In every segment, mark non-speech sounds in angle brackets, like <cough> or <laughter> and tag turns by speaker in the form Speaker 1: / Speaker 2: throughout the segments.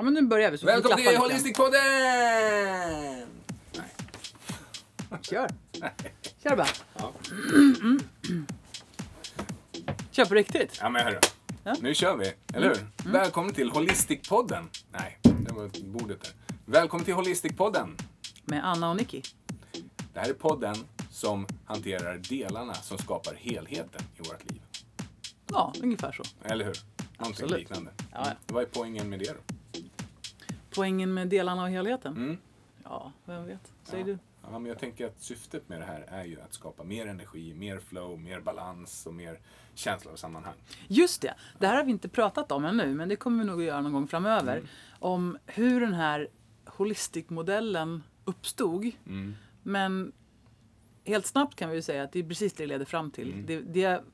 Speaker 1: Ja, men nu börjar vi. Så
Speaker 2: Välkommen till
Speaker 1: lite.
Speaker 2: Holisticpodden!
Speaker 1: Kör. Kör bara.
Speaker 2: Ja.
Speaker 1: Kör på riktigt.
Speaker 2: Ja men hörru.
Speaker 1: Ja.
Speaker 2: Nu kör vi, eller hur? Välkommen till Holisticpodden. Nej, det var bordet där. Välkommen till Holisticpodden.
Speaker 1: Med Anna och Nicky.
Speaker 2: Det här är podden som hanterar delarna som skapar helheten i vårt liv.
Speaker 1: Ja, ungefär så.
Speaker 2: Eller hur? Någonting
Speaker 1: Absolut.
Speaker 2: liknande.
Speaker 1: Ja, ja.
Speaker 2: Vad är poängen med det då?
Speaker 1: Poängen med delarna av helheten?
Speaker 2: Mm.
Speaker 1: Ja, vem vet. Säger
Speaker 2: ja.
Speaker 1: du.
Speaker 2: Ja, men jag tänker att syftet med det här är ju att skapa mer energi, mer flow, mer balans och mer känsla av sammanhang.
Speaker 1: Just det. Det här har vi inte pratat om ännu, men det kommer vi nog att göra någon gång framöver.
Speaker 2: Mm.
Speaker 1: Om hur den här holistic-modellen uppstod.
Speaker 2: Mm.
Speaker 1: Men helt snabbt kan vi ju säga att det är precis det det leder fram till.
Speaker 2: Mm.
Speaker 1: Det, det,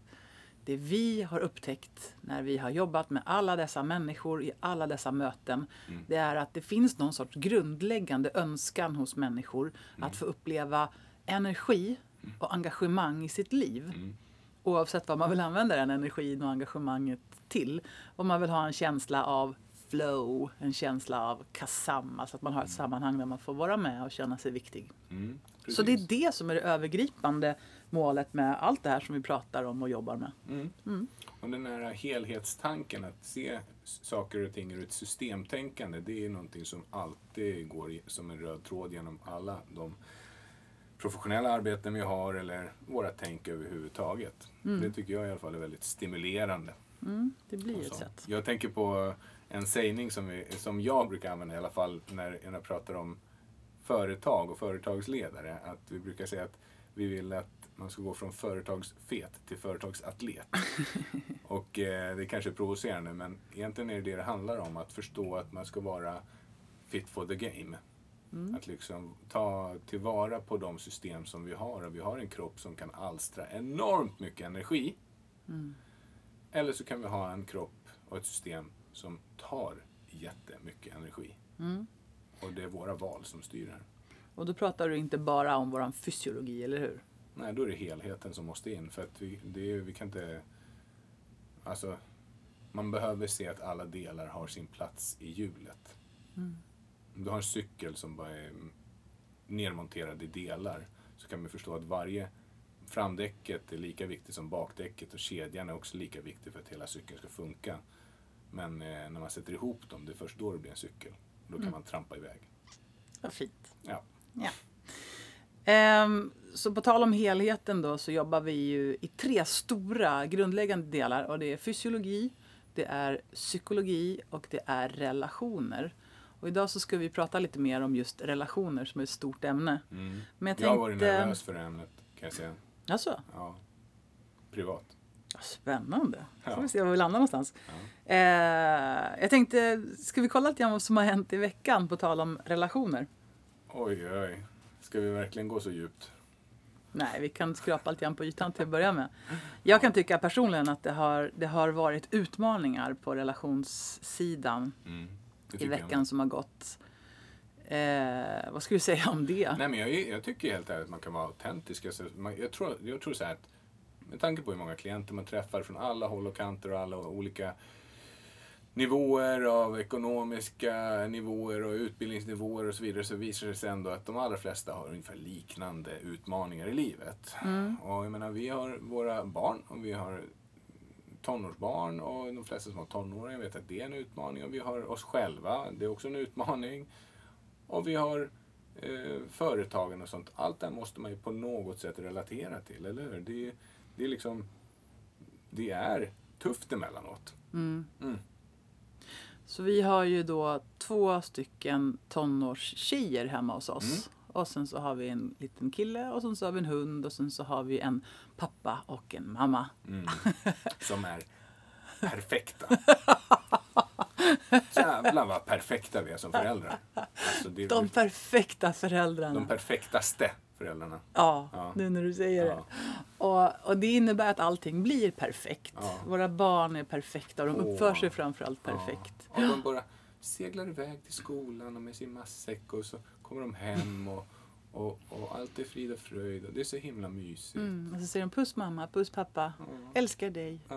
Speaker 1: det vi har upptäckt när vi har jobbat med alla dessa människor i alla dessa möten.
Speaker 2: Mm.
Speaker 1: Det är att det finns någon sorts grundläggande önskan hos människor
Speaker 2: Mm.
Speaker 1: att få uppleva energi och engagemang i sitt liv.
Speaker 2: Mm.
Speaker 1: Oavsett vad man vill använda den energin och engagemanget till. Om man vill ha en känsla av flow, en känsla av kasam, alltså att man har ett sammanhang där man får vara med och känna sig viktig.
Speaker 2: Mm.
Speaker 1: Så det är det som är det övergripande målet med allt det här som vi pratar om och jobbar med.
Speaker 2: Mm. Och den här helhetstanken, att se saker och ting ur ett systemtänkande, det är någonting som alltid går som en röd tråd genom alla de professionella arbeten vi har eller våra tänk överhuvudtaget. Det tycker jag i alla fall är väldigt stimulerande.
Speaker 1: Mm, det blir ett
Speaker 2: Så.
Speaker 1: sätt.
Speaker 2: Jag tänker på en sägning som, vi, som jag brukar använda i alla fall när jag pratar om företag och företagsledare. Att vi brukar säga att vi vill att man ska gå från företagsfet till företagsatlet. <laughs> och eh, det kanske är provocerande men egentligen är det det det handlar om. Att förstå att man ska vara fit for the game. Att liksom ta tillvara på de system som vi har. Och vi har en kropp som kan alstra enormt mycket energi. Eller så kan vi ha en kropp och ett system som tar jättemycket energi.
Speaker 1: Mm.
Speaker 2: Och det är våra val som styr här.
Speaker 1: Och då pratar du inte bara om våran fysiologi, eller hur?
Speaker 2: Nej, då är det helheten som måste in. För att vi, det är, vi kan inte... Alltså, man behöver se att alla delar har sin plats i hjulet. Om du har en cykel som bara är nermonterad i delar så kan man förstå att varje framdäcket är lika viktigt som bakdäcket och kedjan är också lika viktig för att hela cykeln ska funka. Men eh, när man sätter ihop dem, det är först då det blir en cykel. Då kan man trampa iväg.
Speaker 1: Vad fint.
Speaker 2: Ja.
Speaker 1: Ja. Ehm, så på tal om helheten då så jobbar vi ju i tre stora grundläggande delar och det är fysiologi, det är psykologi och det är relationer. Och idag så ska vi prata lite mer om just relationer som är ett stort ämne.
Speaker 2: Mm.
Speaker 1: Men jag
Speaker 2: Jag har varit
Speaker 1: tänkte...
Speaker 2: nervös för det ämnet, kan jag säga.
Speaker 1: Alltså,
Speaker 2: Ja. Privat.
Speaker 1: spännande. Så får vi se var vi landar någonstans.
Speaker 2: Ja.
Speaker 1: Eh, jag tänkte, ska vi kolla lite grann vad som har hänt i veckan på tal om relationer?
Speaker 2: Oj, oj. Ska vi verkligen gå så djupt?
Speaker 1: Nej, vi kan skrapa lite grann på ytan till att börja med. Jag kan tycka personligen att det har, det har varit utmaningar på relationssidan
Speaker 2: Mm.
Speaker 1: I veckan som har gått. Eh, vad ska vi säga om det?
Speaker 2: Nej, men jag, jag tycker helt ärligt att man kan vara autentisk. Alltså, man, jag, tror, jag tror så här att med tanke på hur många klienter man träffar från alla håll och kanter och alla olika nivåer av ekonomiska nivåer och utbildningsnivåer och så vidare så visar det sig ändå att de allra flesta har ungefär liknande utmaningar i livet. Och jag menar, vi har våra barn och vi har tonårsbarn och de flesta som har tonåringar vet att det är en utmaning och vi har oss själva, det är också en utmaning. Och vi har eh, företagen och sånt. Allt det här måste man ju på något sätt relatera till, eller hur? Det, är- det är liksom, det är tufft emellanåt.
Speaker 1: Mm.
Speaker 2: Mm.
Speaker 1: Så vi har ju då två stycken tonårstjejer hemma hos oss.
Speaker 2: Mm.
Speaker 1: Och sen så har vi en liten kille och sen så har vi en hund och sen så har vi en pappa och en mamma.
Speaker 2: Mm. <laughs> Som är perfekta. <laughs> Jävlar vad perfekta vi är som föräldrar. Alltså
Speaker 1: De perfekta föräldrarna.
Speaker 2: de perfektaste föräldrarna.
Speaker 1: Ja,
Speaker 2: Ja.
Speaker 1: nu när du säger
Speaker 2: Ja.
Speaker 1: det. Och, och det innebär att allting blir perfekt.
Speaker 2: Ja.
Speaker 1: Våra barn är perfekta och de uppför
Speaker 2: Åh.
Speaker 1: sig framförallt perfekt.
Speaker 2: Ja. Och de bara seglar iväg till skolan och med sin matsäck och så kommer de hem och, och, och allt är frid och fröjd och det är så himla mysigt.
Speaker 1: Mm. Och så säger de puss mamma, puss pappa, älskar dig. <laughs>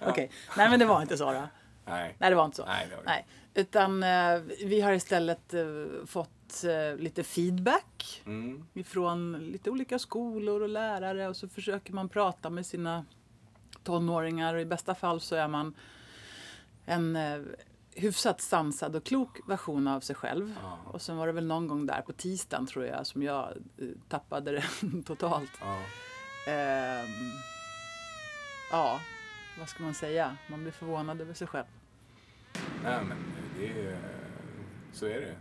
Speaker 1: Okej, nej men det var inte så då.
Speaker 2: Nej.
Speaker 1: Nej, det var inte så.
Speaker 2: Nej, det det.
Speaker 1: Nej. Utan eh, vi har istället eh, fått eh, lite feedback
Speaker 2: Mm.
Speaker 1: ifrån lite olika skolor och lärare och så försöker man prata med sina tonåringar och i bästa fall så är man en eh, hyfsat sansad och klok version av sig själv.
Speaker 2: Ja.
Speaker 1: Och sen var det väl någon gång där på tisdagen tror jag som jag eh, tappade det <laughs> totalt.
Speaker 2: Ja.
Speaker 1: Ehm, ja, vad ska man säga? Man blir förvånad över sig själv.
Speaker 2: Nej, men det är, så är det.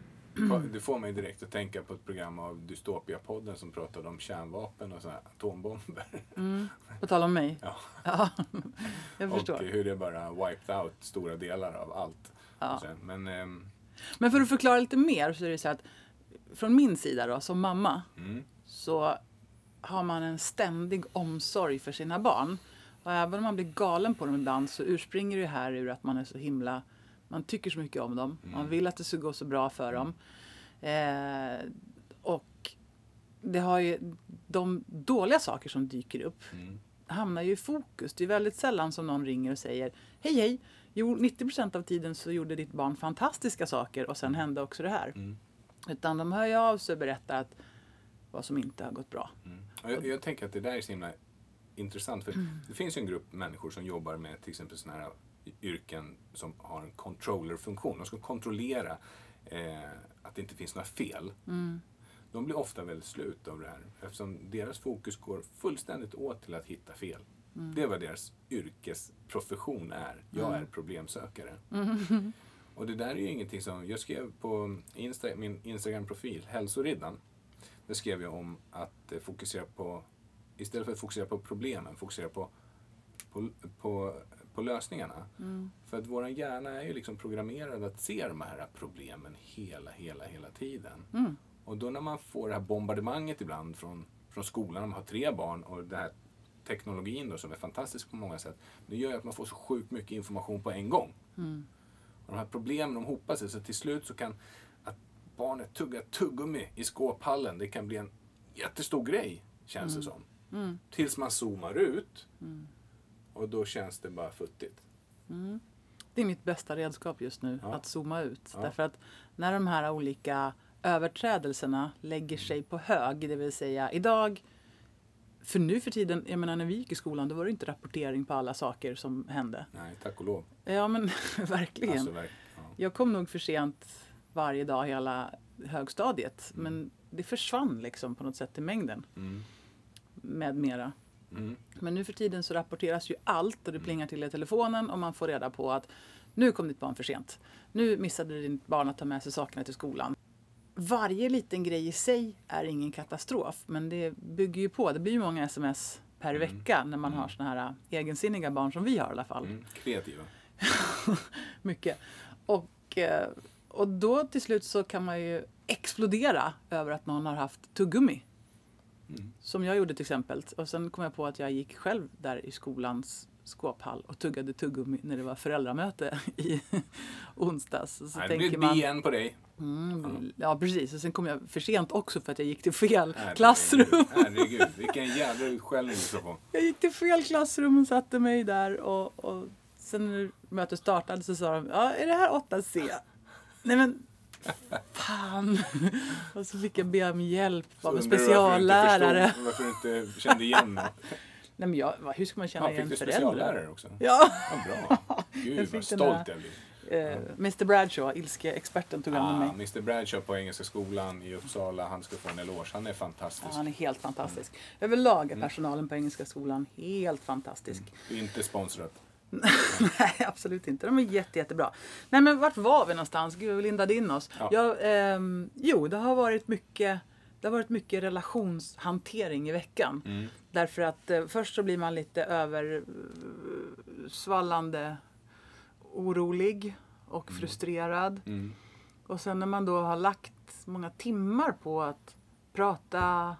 Speaker 2: Det får mig direkt att tänka på ett program av Dystopia-podden som pratade om kärnvapen och såna atombomber. <laughs>
Speaker 1: På tal om mig.
Speaker 2: Ja.
Speaker 1: Ja, <laughs> jag
Speaker 2: Och
Speaker 1: förstår.
Speaker 2: hur det bara wiped out stora delar av allt.
Speaker 1: Ja.
Speaker 2: Så, Men, ehm,
Speaker 1: Men för att förklara lite mer så är det så att från min sida då, som mamma,
Speaker 2: mm,
Speaker 1: så har man en ständig omsorg för sina barn. Och även om man blir galen på dem ibland så urspringer det här ur att man är så himla... Man tycker så mycket om dem. Man vill att det ska gå så bra för dem. Eh, och det har ju, de dåliga saker som dyker upp
Speaker 2: mm,
Speaker 1: hamnar ju i fokus. Det är väldigt sällan som någon ringer och säger Hej hej! Jo, 90% av tiden så gjorde ditt barn fantastiska saker och sen hände också det här.
Speaker 2: mm,
Speaker 1: Utan de hör ju av sig och berättar att vad som inte har gått bra.
Speaker 2: mm. Jag, jag tänker att det där är så himla intressant. För det finns ju en grupp människor som jobbar med till exempel sådana här yrken som har en controller-funktion. De ska kontrollera eh, att det inte finns några fel. De blir ofta väldigt slut av det här eftersom deras fokus går fullständigt åt till att hitta fel. Det är vad deras yrkesprofession är. Jag är problemsökare. <laughs> Och det där är ju ingenting som... Jag skrev på Insta, min Instagram-profil, Hälsoriddan. Där skrev jag om att eh, fokusera på... Istället för att fokusera på problemen, fokusera på, på, på, på lösningarna. För att våran hjärna är ju liksom programmerad att se de här problemen hela, hela, hela tiden. Och då när man får det här bombardemanget ibland från, från skolan, om man har tre barn och den här teknologin då som är fantastisk på många sätt. Det gör ju att man får så sjukt mycket information på en gång. Och de här problemen de hopar sig så till slut så kan att barnet tugga tuggummi i skåphallen, det kan bli en jättestor grej känns det som. Tills man zoomar ut och då känns det bara futtigt.
Speaker 1: Det är mitt bästa redskap just nu,
Speaker 2: Ja.
Speaker 1: att zooma ut.
Speaker 2: Ja.
Speaker 1: Därför att när de här olika överträdelserna lägger sig på hög, det vill säga idag för nu för tiden, jag menar när vi gick i skolan, då var det inte rapportering på alla saker som hände.
Speaker 2: Nej, tack och lov.
Speaker 1: Ja men <laughs> verkligen.
Speaker 2: Alltså, verk, ja.
Speaker 1: Jag kom nog för sent varje dag hela högstadiet. Men det försvann liksom på något sätt i mängden.
Speaker 2: Mm.
Speaker 1: Med mera.
Speaker 2: Mm.
Speaker 1: Men nu för tiden så rapporteras ju allt och det plingar till i telefonen och man får reda på att nu kom ditt barn för sent. Nu missade ditt barn att ta med sig sakerna till skolan. Varje liten grej i sig är ingen katastrof men det bygger ju på. Det blir ju många sms per vecka när man har såna här egensinniga barn som vi har i alla fall.
Speaker 2: Mm. Kreativa. <laughs>
Speaker 1: Mycket. Och, eh, och då till slut så kan man ju explodera över att någon har haft tuggummi.
Speaker 2: Mm.
Speaker 1: Som jag gjorde till exempel. Och sen kom jag på att jag gick själv där i skolans skåphall och tuggade tuggummi när det var föräldramöte <laughs> i onsdags. Så
Speaker 2: Nej, det
Speaker 1: tänker
Speaker 2: blir
Speaker 1: man,
Speaker 2: DN på dig.
Speaker 1: mm, ja precis. Och sen kom jag för sent också för att jag gick till fel
Speaker 2: Herregud.
Speaker 1: klassrum. <laughs>
Speaker 2: Herregud, vilken jävla utskällning du få.
Speaker 1: Jag gick till fel klassrum och satte mig där och, och sen när mötet startade så sa de, ja är det här 8C? Nej men, fan. <laughs> Och så fick jag be om hjälp av en
Speaker 2: du varför du inte
Speaker 1: speciallärare.
Speaker 2: förstod- Varför du inte kände igen. <laughs>
Speaker 1: Nej men jag, hur ska man känna
Speaker 2: Ja,
Speaker 1: igen
Speaker 2: fick du
Speaker 1: föräldrar?
Speaker 2: speciallärare också?
Speaker 1: Ja,
Speaker 2: Ja, bra. <laughs> Gud
Speaker 1: Jag fick
Speaker 2: vad stolt jag blir.
Speaker 1: eh, Mr Bradshaw, ilskeexperten, tog hand om
Speaker 2: Ah,
Speaker 1: mig.
Speaker 2: Mr Bradshaw på Engelska skolan i Uppsala, han ska få en eloge. Han är
Speaker 1: Ja,
Speaker 2: fantastisk.
Speaker 1: han är helt fantastisk. Överlag
Speaker 2: Mm.
Speaker 1: är personalen på Engelska skolan helt fantastisk.
Speaker 2: Inte sponsrat. <laughs>
Speaker 1: Nej, absolut inte. De är jätte, jättebra. Nej, men vart var vi någonstans? Gud, vi lindade in oss.
Speaker 2: Ja.
Speaker 1: Ja. ehm, jo, det har varit mycket det har varit mycket relationshantering i veckan.
Speaker 2: Mm.
Speaker 1: Därför att eh, först så blir man lite översvallande orolig och frustrerad.
Speaker 2: Mm.
Speaker 1: Och sen när man då har lagt många timmar på att prata,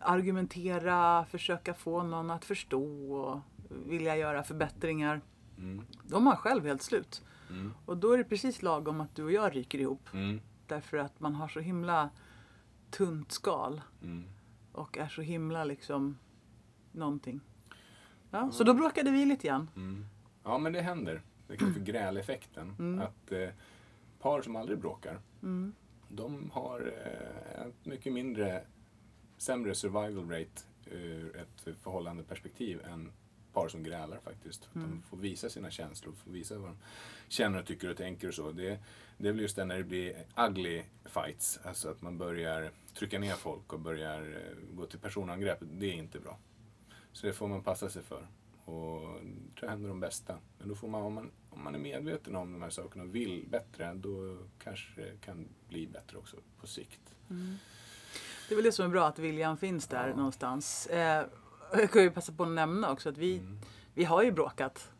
Speaker 1: argumentera, försöka få någon att förstå och vilja göra förbättringar.
Speaker 2: Mm.
Speaker 1: Är man själv helt slut.
Speaker 2: Mm.
Speaker 1: Och då är det precis lagom att du och jag ryker ihop.
Speaker 2: Mm.
Speaker 1: Därför att man har så himla tunt skal
Speaker 2: Mm.
Speaker 1: och är så himla liksom någonting. Ja, så då bråkade vi lite grann.
Speaker 2: Mm. Ja, men det händer. Det kallas för <clears throat> gräleffekten.
Speaker 1: Mm.
Speaker 2: Att eh, par som aldrig bråkar, de har eh, ett mycket mindre, sämre survival rate ur ett förhållande perspektiv än par som grälar faktiskt.
Speaker 1: Mm.
Speaker 2: De får visa sina känslor, får visa vad de känner och tycker och tänker och så. Det, det är väl just det när det blir ugly fights, alltså att man börjar trycka ner folk och börjar eh, gå till personangrepp. Det är inte bra. Så det får man passa sig för. Och det tror jag händer de bästa. Men då får man, om man, om man är medveten om de här sakerna och vill bättre, då kanske det kan bli bättre också på sikt.
Speaker 1: Det är väl det som är bra, att viljan finns där
Speaker 2: Ja.
Speaker 1: någonstans. Eh, jag <laughs> kan ju passa på att nämna också att vi,
Speaker 2: Mm.
Speaker 1: vi har ju bråkat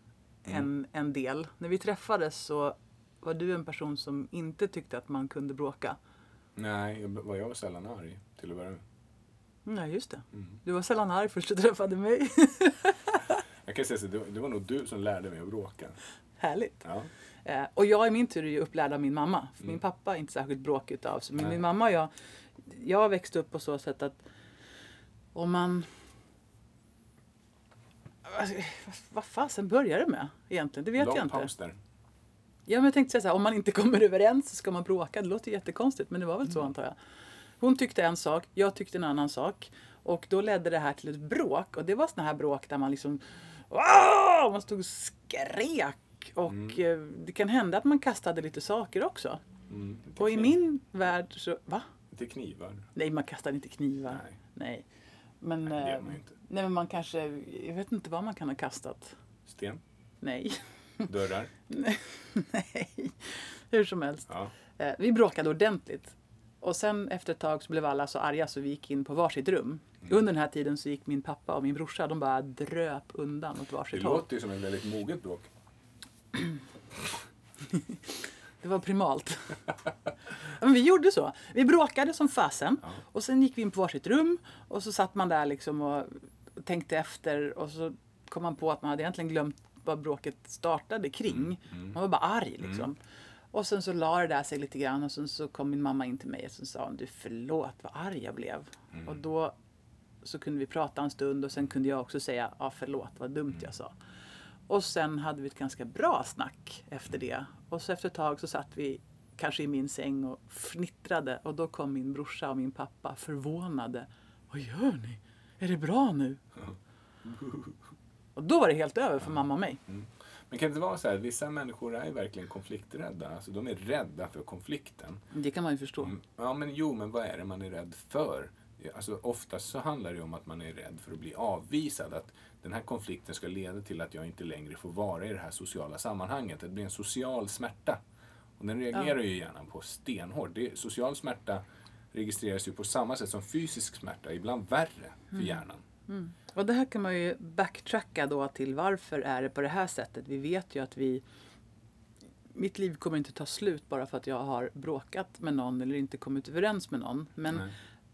Speaker 1: en, en del. När vi träffades så var du en person som inte tyckte att man kunde bråka.
Speaker 2: Nej, jag var jag var sällan arg till att börja med.
Speaker 1: Nej, just det.
Speaker 2: Mm.
Speaker 1: Du var sällan arg först du träffade mig. <laughs>
Speaker 2: Jag kan säga så, det var- nog du som lärde mig att bråka.
Speaker 1: Härligt.
Speaker 2: Ja.
Speaker 1: Eh, och jag i min tur är ju upplärd av min mamma. För
Speaker 2: Mm.
Speaker 1: Min pappa är inte särskilt bråkig utav sig. Men
Speaker 2: Nej.
Speaker 1: min mamma och jag, jag växte upp på så sätt att om man... Alltså, vad- fasen börjar det med egentligen? Det vet
Speaker 2: Lång
Speaker 1: jag inte.
Speaker 2: paus där.
Speaker 1: Ja, men jag tänkte säga så här, om man inte kommer överens så ska man bråka. Det låter jättekonstigt, men det var väl
Speaker 2: Mm.
Speaker 1: så antar jag. Hon tyckte en sak, jag tyckte en annan sak. Och då ledde det här till ett bråk. Och det var såna här bråk där man liksom... "Åh!" Man stod och skrek. Och eh, det kan hända att man kastade lite saker också.
Speaker 2: Mm.
Speaker 1: Och i min värld så... Va?
Speaker 2: Lite knivar.
Speaker 1: Nej, man kastade inte knivar.
Speaker 2: Nej.
Speaker 1: Nej. Men,
Speaker 2: Nej, det gör
Speaker 1: eh,
Speaker 2: man ju inte.
Speaker 1: Nej, men man kanske... Jag vet inte vad man kan ha kastat.
Speaker 2: Sten.
Speaker 1: Nej.
Speaker 2: Dörrar. <laughs>
Speaker 1: nej. Hur som helst.
Speaker 2: Ja.
Speaker 1: Eh, vi bråkade ordentligt. Och sen efter ett tag så blev alla så arga så vi gick in på varsitt rum.
Speaker 2: Mm.
Speaker 1: Under den här tiden så gick min pappa och min brorsa, de bara dröp undan åt
Speaker 2: Det
Speaker 1: varsitt håll.
Speaker 2: låter ju som ett väldigt moget bråk. <clears throat>
Speaker 1: Det var primalt. <laughs> Men vi gjorde så. Vi bråkade som fasen.
Speaker 2: Ja.
Speaker 1: Och sen gick vi in på varsitt rum. Och så satt man där liksom och tänkte efter. Och så kom man på att man hade egentligen glömt vad bråket startade kring.
Speaker 2: Mm.
Speaker 1: Man var bara arg liksom. Och sen så la det där sig lite grann och sen så kom min mamma in till mig och så sa hon, du förlåt vad arg jag blev.
Speaker 2: Mm.
Speaker 1: Och då så kunde vi prata en stund och sen kunde jag också säga, ja förlåt vad dumt jag sa. Och sen hade vi ett ganska bra snack efter det. Och så efter ett tag så satt vi kanske i min säng och fnittrade och då kom min brorsa och min pappa förvånade. Vad gör ni? Är det bra nu? <laughs> Och då var det helt över för mamma och mig.
Speaker 2: Men kan det inte vara så här, vissa människor är verkligen konflikträdda. Alltså de är rädda för konflikten.
Speaker 1: Det kan man ju förstå.
Speaker 2: Mm, Ja, men jo, men vad är det man är rädd för? Alltså, oftast så handlar det om att man är rädd för att bli avvisad. Att den här konflikten ska leda till att jag inte längre får vara i det här sociala sammanhanget. Det blir en social smärta. Och den reagerar ju hjärnan på stenhårt. Det, social smärta registreras ju på samma sätt som fysisk smärta, ibland värre för hjärnan.
Speaker 1: Och det här kan man ju backtracka då till varför är det på det här sättet. Vi vet ju att vi mitt liv kommer inte ta slut bara för att jag har bråkat med någon eller inte kommit överens med någon. Men
Speaker 2: Nej.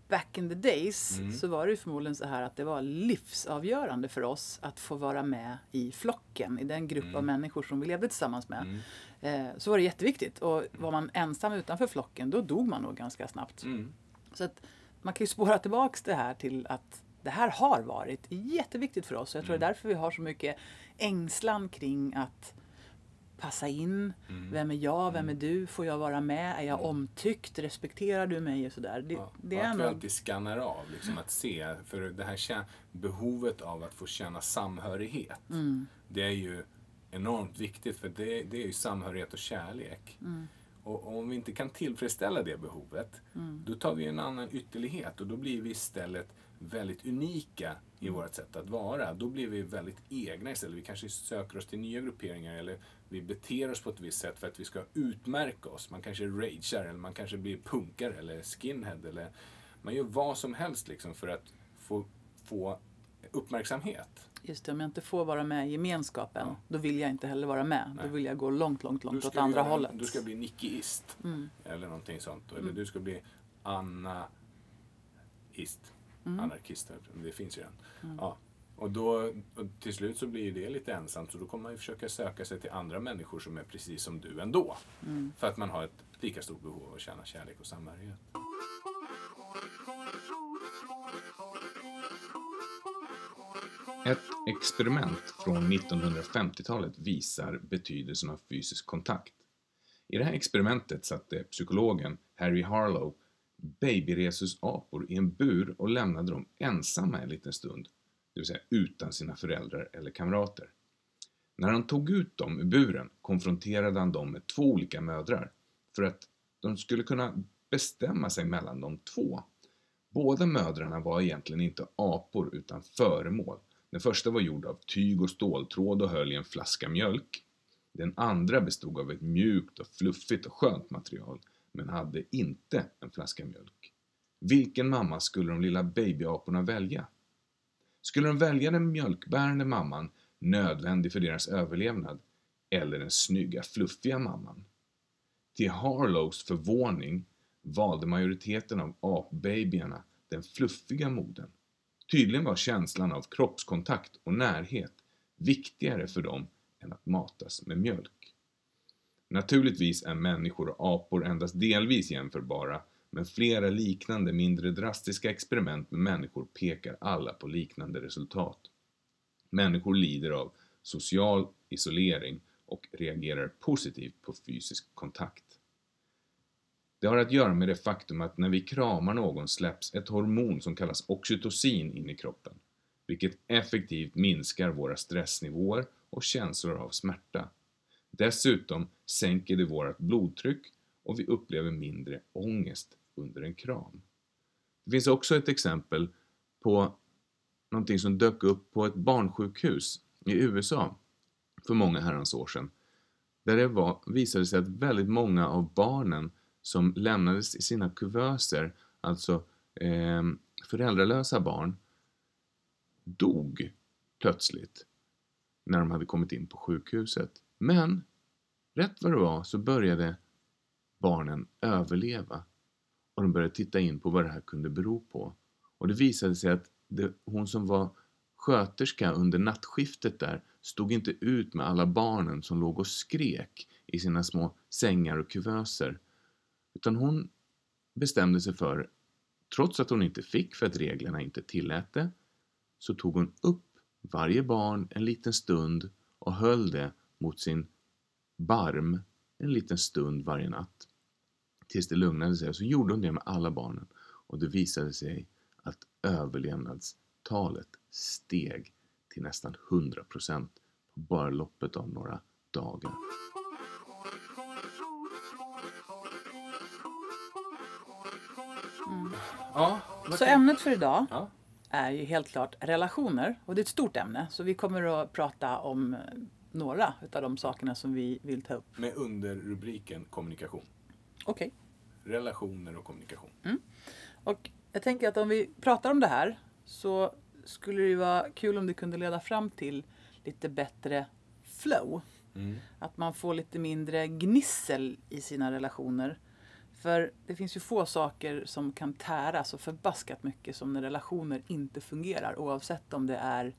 Speaker 1: Back in the days
Speaker 2: Mm.
Speaker 1: så var det förmodligen så här att det var livsavgörande för oss att få vara med i flocken, i den grupp av människor som vi levde tillsammans med.
Speaker 2: Mm.
Speaker 1: Eh, så var det jätteviktigt. Och var man ensam utanför flocken, då dog man nog ganska snabbt.
Speaker 2: Mm.
Speaker 1: Så att man kan ju spåra tillbaks det här till att det här har varit jätteviktigt för oss. Jag tror det är därför vi har så mycket ängslan kring att passa in. Vem är jag? Vem är du? Får jag vara med? Är jag omtyckt? Respekterar du mig? Och sådär. Det,
Speaker 2: Ja,
Speaker 1: det
Speaker 2: och
Speaker 1: är
Speaker 2: att vi alltid skannar av, liksom att se. För det här behovet av att få känna samhörighet.
Speaker 1: Mm.
Speaker 2: Det är ju enormt viktigt för det, det är ju samhörighet och kärlek.
Speaker 1: Mm.
Speaker 2: Och om vi inte kan tillfredsställa det behovet,
Speaker 1: Mm.
Speaker 2: då tar vi en annan ytterlighet och då blir vi istället väldigt unika i vårt sätt att vara. Då blir vi väldigt egna istället. Vi kanske söker oss till nya grupperingar eller vi beter oss på ett visst sätt för att vi ska utmärka oss. Man kanske ragear eller man kanske blir punkare eller skinhead eller man gör vad som helst liksom för att få, få uppmärksamhet.
Speaker 1: Just det, om jag inte får vara med i gemenskapen,
Speaker 2: Ja.
Speaker 1: då vill jag inte heller vara med.
Speaker 2: Nej.
Speaker 1: Då vill jag gå långt, långt, långt åt andra
Speaker 2: göra-
Speaker 1: hållet.
Speaker 2: Du ska bli nickeist.
Speaker 1: Mm.
Speaker 2: Eller någonting sånt. Eller du ska bli Anna-ist.
Speaker 1: Mm.
Speaker 2: Anarkist, det finns ju redan. Ja. Och, då, och till slut så blir det lite ensamt så då kommer man ju försöka söka sig till andra människor som är precis som du ändå.
Speaker 1: Mm.
Speaker 2: För att man har ett lika stort behov av att känna kärlek och samhörighet.
Speaker 3: Ett experiment från 1950-talet visar betydelsen av fysisk kontakt. I det här experimentet satte psykologen Harry Harlow babyresusapor i en bur och lämnade dem ensamma en liten stund, det vill säga utan sina föräldrar eller kamrater. När han tog ut dem ur buren konfronterade han dem med två olika mödrar för att de skulle kunna bestämma sig mellan de två. Båda mödrarna var egentligen inte apor utan föremål. Den första var gjord av tyg och ståltråd och höll i en flaska mjölk. Den andra bestod av ett mjukt och fluffigt och skönt material men hade inte en flaska mjölk. Vilken mamma skulle de lilla babyaporna välja? Skulle de välja den mjölkbärande mamman, nödvändig för deras överlevnad, eller den snygga, fluffiga mamman? Till Harlows förvåning valde majoriteten av apbabyarna den fluffiga modern. Tydligen var känslan av kroppskontakt och närhet viktigare för dem än att matas med mjölk. Naturligtvis är människor och apor endast delvis jämförbara, men flera liknande mindre drastiska experiment med människor pekar alla på liknande resultat. Människor lider av social isolering och reagerar positivt på fysisk kontakt. Det har att göra med det faktum att när vi kramar någon släpps ett hormon som kallas oxytocin in i kroppen, vilket effektivt minskar våra stressnivåer och känslor av smärta. Dessutom sänker det vårt blodtryck och vi upplever mindre ångest under en kram. Det finns också ett exempel på någonting som dök upp på ett barnsjukhus i USA för många herrans år sedan. Där det var, visade sig att väldigt många av barnen som lämnades i sina kuvöser, alltså eh, föräldralösa barn, dog plötsligt när de hade kommit in på sjukhuset. Men rätt vad det var så började barnen överleva och de började titta in på vad det här kunde bero på. Och det visade sig att det, hon som var sköterska under nattskiftet där stod inte ut med alla barnen som låg och skrek i sina små sängar och kuvöser. Utan hon bestämde sig för, trots att hon inte fick för att reglerna inte tillät det, så tog hon upp varje barn en liten stund och höll det mot sin barm en liten stund varje natt. Tills det lugnade sig. Så gjorde hon det med alla barnen. Och det visade sig att överlevnadstalet steg till nästan 100% på bara loppet av några dagar.
Speaker 2: Ja,
Speaker 1: Så ämnet för idag
Speaker 2: Ja.
Speaker 1: är ju helt klart relationer. Och det är ett stort ämne. Så vi kommer att prata om några utav de sakerna som vi vill ta upp.
Speaker 2: Med underrubriken kommunikation.
Speaker 1: Okej.
Speaker 2: Relationer och kommunikation.
Speaker 1: Och jag tänker att om vi pratar om det här så skulle det ju vara kul om det kunde leda fram till lite bättre flow.
Speaker 2: Mm.
Speaker 1: Att man får lite mindre gnissel i sina relationer. För det finns ju få saker som kan tära så förbaskat mycket som när relationer inte fungerar. Oavsett om det är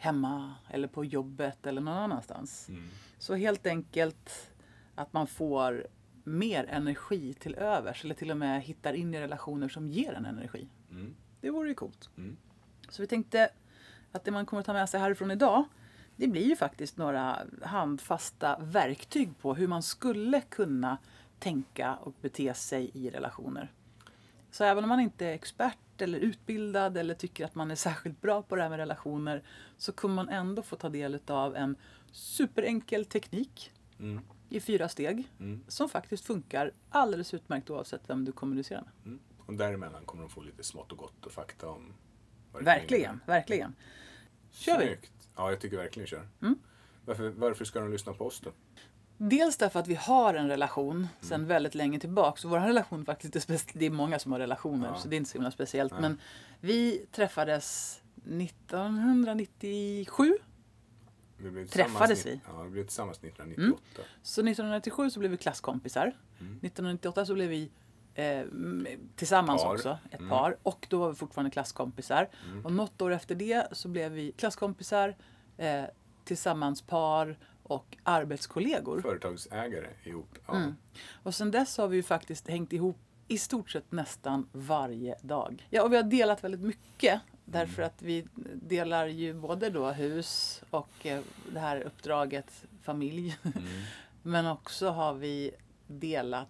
Speaker 1: hemma eller på jobbet eller någon annanstans.
Speaker 2: Mm.
Speaker 1: Så helt enkelt att man får mer energi till övers. Eller till och med hittar in i relationer som ger en energi.
Speaker 2: Mm.
Speaker 1: Det vore ju coolt.
Speaker 2: Mm.
Speaker 1: Så vi tänkte att det man kommer ta med sig härifrån idag det blir ju faktiskt några handfasta verktyg på hur man skulle kunna tänka och bete sig i relationer. Så även om man inte är expert eller utbildad eller tycker att man är särskilt bra på det här med relationer så kommer man ändå få ta del av en superenkel teknik
Speaker 2: Mm.
Speaker 1: i fyra steg
Speaker 2: Mm.
Speaker 1: som faktiskt funkar alldeles utmärkt oavsett vem du kommunicerar med.
Speaker 2: Mm. Och däremellan kommer de få lite smått och gott och fakta om
Speaker 1: Verkligen, verkligen. Kör vi?
Speaker 2: Snyggt. Ja, jag tycker verkligen kör.
Speaker 1: Mm.
Speaker 2: Varför, varför ska de lyssna på oss då?
Speaker 1: Dels därför att vi har en relation sedan väldigt länge tillbaka. Så vår relation faktiskt är Det är många som har relationer
Speaker 2: Ja.
Speaker 1: så det är inte så himla speciellt.
Speaker 2: Nej.
Speaker 1: Men vi träffades 1997.
Speaker 2: Vi
Speaker 1: Träffades vi?
Speaker 2: Ja, vi blev tillsammans 1998.
Speaker 1: Så 1997 så blev vi klasskompisar.
Speaker 2: Mm.
Speaker 1: 1998 så blev vi eh, tillsammans
Speaker 2: Par.
Speaker 1: också, ett
Speaker 2: Mm.
Speaker 1: par. Och då var vi fortfarande klasskompisar.
Speaker 2: Mm.
Speaker 1: Och något år efter det så blev vi klasskompisar, eh, tillsammans par och arbetskollegor.
Speaker 2: Företagsägare ihop. Ja.
Speaker 1: Mm. Och sen dess har vi ju faktiskt hängt ihop i stort sett nästan varje dag. Ja, och vi har delat väldigt mycket. Därför att vi delar ju både då hus och eh, det här uppdraget familj.
Speaker 2: Mm. <laughs>
Speaker 1: Men också har vi delat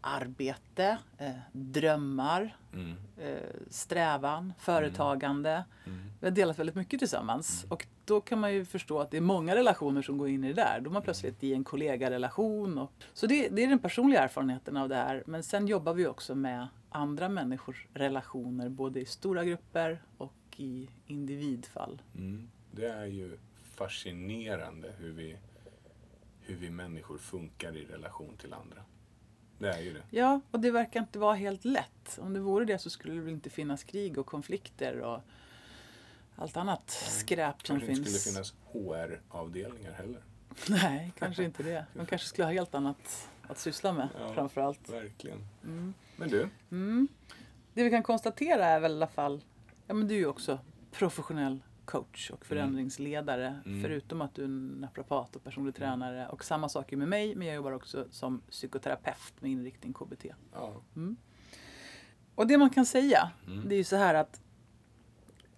Speaker 1: arbete, eh, drömmar,
Speaker 2: Mm.
Speaker 1: eh, strävan, företagande.
Speaker 2: Mm.
Speaker 1: Vi har delat väldigt mycket tillsammans. Och då kan man ju förstå att det är många relationer som går in i det där. Då är man plötsligt i en kollegarelation. Och, så det, det är den personliga erfarenheten av det här. Men sen jobbar vi också med andra människors relationer. Både i stora grupper och i individfall.
Speaker 2: Mm. Det är ju fascinerande hur vi, hur vi människor funkar i relation till andra. Det är ju det.
Speaker 1: Ja, och det verkar inte vara helt lätt. Om det vore det så skulle det väl inte finnas krig och konflikter och allt annat skräp som finns.
Speaker 2: skulle finnas HR-avdelningar heller.
Speaker 1: Nej, kanske inte det. <laughs> De kanske skulle ha helt annat att syssla med
Speaker 2: Ja.
Speaker 1: framför allt.
Speaker 2: Verkligen.
Speaker 1: Mm.
Speaker 2: Men du,
Speaker 1: Mm. Det vi kan konstatera är väl i alla fall, ja men du är ju också professionell coach och förändringsledare.
Speaker 2: Mm.
Speaker 1: Förutom att du är naprapat och personlig tränare. Och samma sak är med mig, men jag jobbar också som psykoterapeut med inriktning KBT.
Speaker 2: ja,
Speaker 1: Och det man kan säga,
Speaker 2: Mm.
Speaker 1: det är ju så här att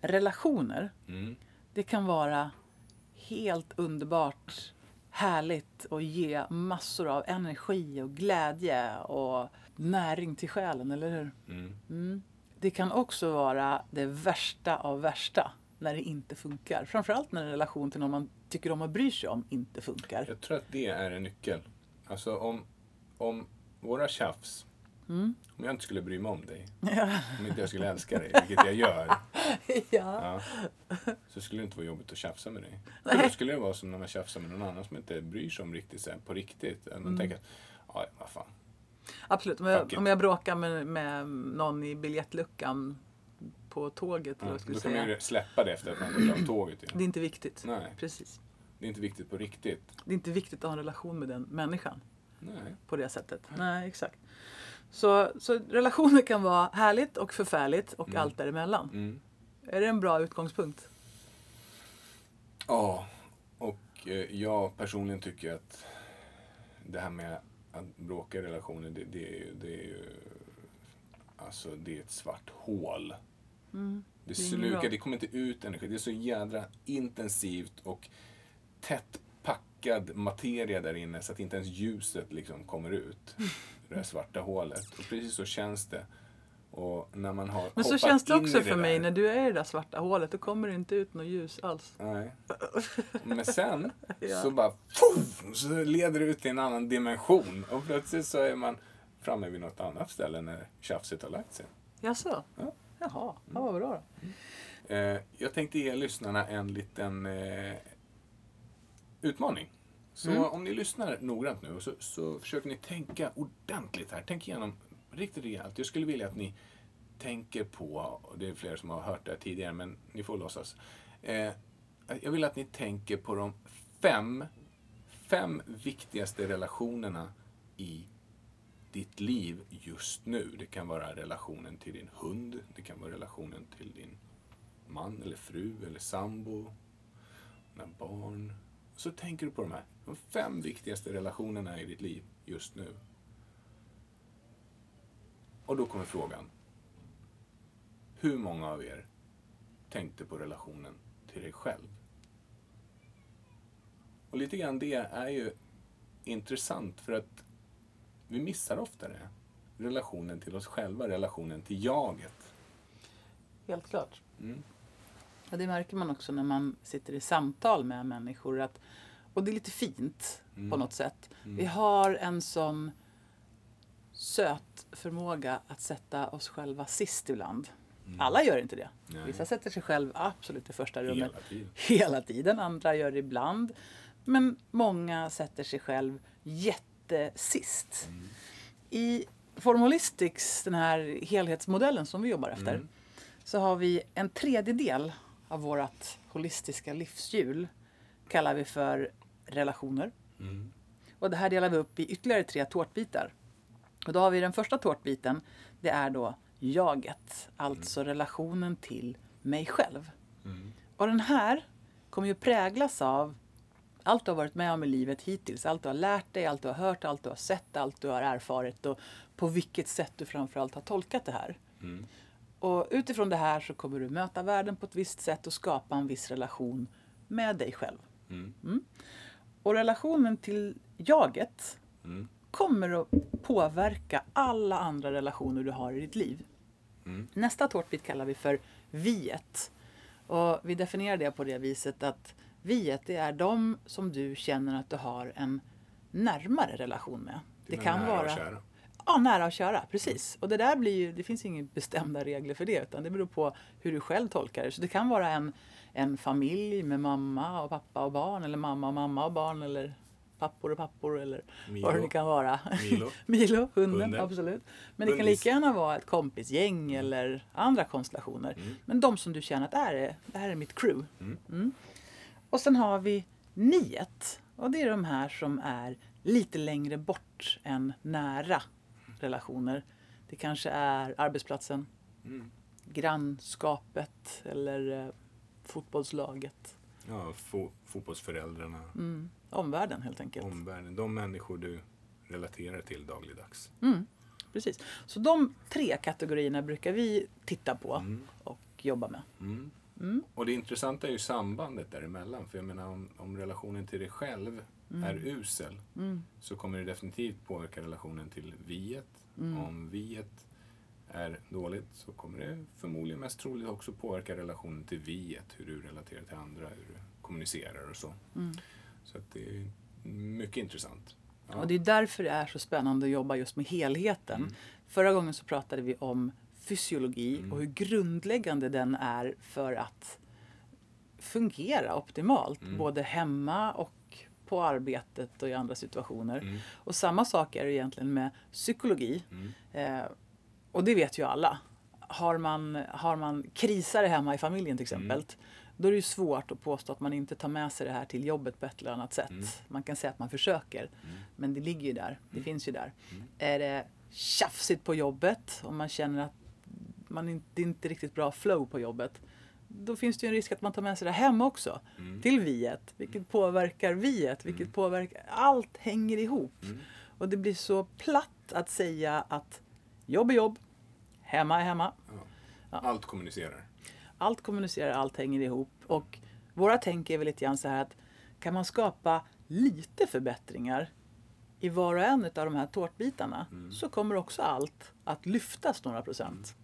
Speaker 1: relationer,
Speaker 2: mm.
Speaker 1: det kan vara helt underbart härligt och ge massor av energi och glädje och näring till själen, eller hur?
Speaker 2: Mm.
Speaker 1: Mm. Det kan också vara det värsta av värsta när det inte funkar. Framförallt när en relation till någon man tycker om och bryr sig om inte funkar.
Speaker 2: Jag tror att det är en nyckel. Alltså om, om våra tjafs,
Speaker 1: Mm.
Speaker 2: om jag inte skulle bry mig om dig, <laughs> om inte jag skulle älska dig, vilket jag gör, <laughs>
Speaker 1: ja.
Speaker 2: så skulle det inte vara jobbigt att tjafsa med dig. För då skulle det vara som när man tjafsar med någon annan som inte bryr sig om riktigt, så här, på riktigt. Man
Speaker 1: Mm.
Speaker 2: tänker ja, vad fan.
Speaker 1: Absolut. Om jag, om jag bråkar med, med någon i biljettluckan på tåget, eller
Speaker 2: Ja,
Speaker 1: jag skulle
Speaker 2: då kan man
Speaker 1: säga.
Speaker 2: ju släppa det efter att man gått av tåget.
Speaker 1: Det
Speaker 2: Igen.
Speaker 1: är inte viktigt.
Speaker 2: Nej,
Speaker 1: Precis.
Speaker 2: det är inte viktigt på riktigt.
Speaker 1: Det är inte viktigt att ha en relation med den människan
Speaker 2: Nej.
Speaker 1: på det sättet. Nej, exakt. Så, så relationer kan vara härligt och förfärligt och
Speaker 2: Mm.
Speaker 1: allt däremellan.
Speaker 2: Mm.
Speaker 1: Är det en bra utgångspunkt?
Speaker 2: Ja, och eh, jag personligen tycker att det här med att bråka i relationer, det, det, är, ju, det är ju... Alltså, det är ett svart hål.
Speaker 1: Mm.
Speaker 2: Det
Speaker 1: Det
Speaker 2: slukar, det kommer inte ut energi. Det är så jädra intensivt och tätt packad materia där inne så att inte ens ljuset liksom kommer ut. <laughs> Det där svarta hålet. Och precis så känns det. Och när man har
Speaker 1: Men så känns det också
Speaker 2: det
Speaker 1: för mig
Speaker 2: där-
Speaker 1: när du är i det där svarta hålet. Då kommer det inte ut något ljus alls.
Speaker 2: Nej. <laughs> Men sen
Speaker 1: Ja.
Speaker 2: så bara poff, så leder det ut till en annan dimension. Och plötsligt så är man framme vid något annat ställe när tjafset har lagt sig.
Speaker 1: Jaså?
Speaker 2: Ja.
Speaker 1: Jaha, ja, vad bra då.
Speaker 2: Eh, jag tänkte ge lyssnarna en liten eh, utmaning. Så
Speaker 1: Mm.
Speaker 2: om ni lyssnar noggrant nu så, så försöker ni tänka ordentligt här. Tänk igenom riktigt rejält. Jag skulle vilja att ni tänker på, och det är flera som har hört det här tidigare men ni får låtsas. Eh, jag vill att ni tänker på de fem, fem viktigaste relationerna i ditt liv just nu. Det kan vara relationen till din hund, det kan vara relationen till din man eller fru eller sambo, dina barn. Så tänker du på de här de fem viktigaste relationerna i ditt liv just nu. Och då kommer frågan. Hur många av er tänkte på relationen till dig själv? Och lite grann det är ju intressant för att vi missar ofta det. Relationen till oss själva, relationen till jaget.
Speaker 1: Helt klart.
Speaker 2: Mm.
Speaker 1: Och det märker man också när man sitter i samtal med människor. Att, och det är lite fint
Speaker 2: Mm.
Speaker 1: på något sätt.
Speaker 2: Mm.
Speaker 1: Vi har en sån söt förmåga att sätta oss själva sist ibland. Alla gör inte det.
Speaker 2: Nej.
Speaker 1: Vissa sätter sig själv absolut i första rummet
Speaker 2: Hela tiden. <laughs>
Speaker 1: hela tiden. Andra gör det ibland. Men många sätter sig själv jättesist.
Speaker 2: Mm.
Speaker 1: I Formalistics, den här helhetsmodellen som vi jobbar efter,
Speaker 2: Mm.
Speaker 1: så har vi en tredjedel av vårt holistiska livshjul kallar vi för relationer.
Speaker 2: Mm.
Speaker 1: Och det här delar vi upp i ytterligare tre tårtbitar. Och då har vi den första tårtbiten, det är då jaget, alltså relationen till mig själv.
Speaker 2: Mm.
Speaker 1: Och den här kommer ju präglas av allt du har varit med om i livet hittills. Allt du har lärt dig, allt du har hört, allt du har sett, allt du har erfarit och på vilket sätt du framförallt har tolkat det här.
Speaker 2: Mm.
Speaker 1: Och utifrån det här så kommer du möta världen på ett visst sätt och skapa en viss relation med dig själv.
Speaker 2: Mm.
Speaker 1: Och relationen till jaget
Speaker 2: Mm.
Speaker 1: Kommer att påverka alla andra relationer du har i ditt liv.
Speaker 2: Mm.
Speaker 1: Nästa tårtbit kallar vi för viet. Och vi definierar det på det viset att viet det är de som du känner att du har en närmare relation med. Det
Speaker 2: Dina
Speaker 1: kan
Speaker 2: nära och
Speaker 1: vara
Speaker 2: kära.
Speaker 1: Ja, nära och kära, precis. Och det där blir ju, det finns inga bestämda regler för det utan det beror på hur du själv tolkar det. Så det kan vara en, en familj med mamma och pappa och barn eller mamma och mamma och barn eller pappor och pappor eller
Speaker 2: Milo.
Speaker 1: vad det nu kan vara.
Speaker 2: Milo. <laughs>
Speaker 1: Milo, hunden,
Speaker 2: Hunden.
Speaker 1: absolut. Men det kan
Speaker 2: Hundis.
Speaker 1: lika gärna vara ett kompisgäng eller andra konstellationer.
Speaker 2: Mm.
Speaker 1: Men de som du känner att är, det här är mitt crew.
Speaker 2: Mm.
Speaker 1: Mm. Och sen har vi niet. Och det är de här som är lite längre bort än nära relationer. Det kanske är arbetsplatsen,
Speaker 2: Mm.
Speaker 1: grannskapet eller eh, fotbollslaget.
Speaker 2: Ja, fo- fotbollsföräldrarna,
Speaker 1: Mm. Omvärlden helt enkelt.
Speaker 2: omvärlden. De människor du relaterar till dagligdags.
Speaker 1: Mm. Precis. Så de tre kategorierna brukar vi titta på
Speaker 2: Mm.
Speaker 1: och jobba med.
Speaker 2: Mm.
Speaker 1: Mm.
Speaker 2: Och det intressanta är ju sambandet däremellan. För jag menar om, om relationen till dig själv är usel
Speaker 1: Mm.
Speaker 2: så kommer det definitivt påverka relationen till viet.
Speaker 1: Mm.
Speaker 2: Om viet är dåligt så kommer det förmodligen mest troligt också påverka relationen till viet. Hur du relaterar till andra, hur du kommunicerar och så.
Speaker 1: Mm.
Speaker 2: Så att det är mycket intressant. Ja.
Speaker 1: Och det är därför det är så spännande att jobba just med helheten.
Speaker 2: Mm.
Speaker 1: Förra gången så pratade vi om fysiologi
Speaker 2: Mm.
Speaker 1: och hur grundläggande den är för att fungera optimalt.
Speaker 2: Mm.
Speaker 1: Både hemma och på arbetet och i andra situationer.
Speaker 2: Mm.
Speaker 1: Och samma sak är det egentligen med psykologi.
Speaker 2: Mm.
Speaker 1: Eh, och det vet ju alla. Har man, har man krisare hemma i familjen till exempel.
Speaker 2: Mm.
Speaker 1: Då är det ju svårt att påstå att man inte tar med sig det här till jobbet på ett eller annat sätt.
Speaker 2: Mm.
Speaker 1: Man kan säga att man försöker.
Speaker 2: Mm.
Speaker 1: Men det ligger ju där. Det finns ju där.
Speaker 2: Mm.
Speaker 1: Är det tjafsigt på jobbet och man känner att man inte, det är inte riktigt bra flow på jobbet. Då finns det ju en risk att man tar med sig det hem också.
Speaker 2: Mm.
Speaker 1: Till viet. Vilket påverkar viet. Vilket
Speaker 2: Mm.
Speaker 1: påverkar... Allt hänger ihop.
Speaker 2: Mm.
Speaker 1: Och det blir så platt att säga att jobb är jobb. Hemma är hemma.
Speaker 2: Ja.
Speaker 1: Ja.
Speaker 2: Allt kommunicerar.
Speaker 1: Allt kommunicerar, allt hänger ihop. Och våra tänk är väl lite grann så här att kan man skapa lite förbättringar i var och en av de här tårtbitarna
Speaker 2: Mm.
Speaker 1: så kommer också allt att lyftas några procent.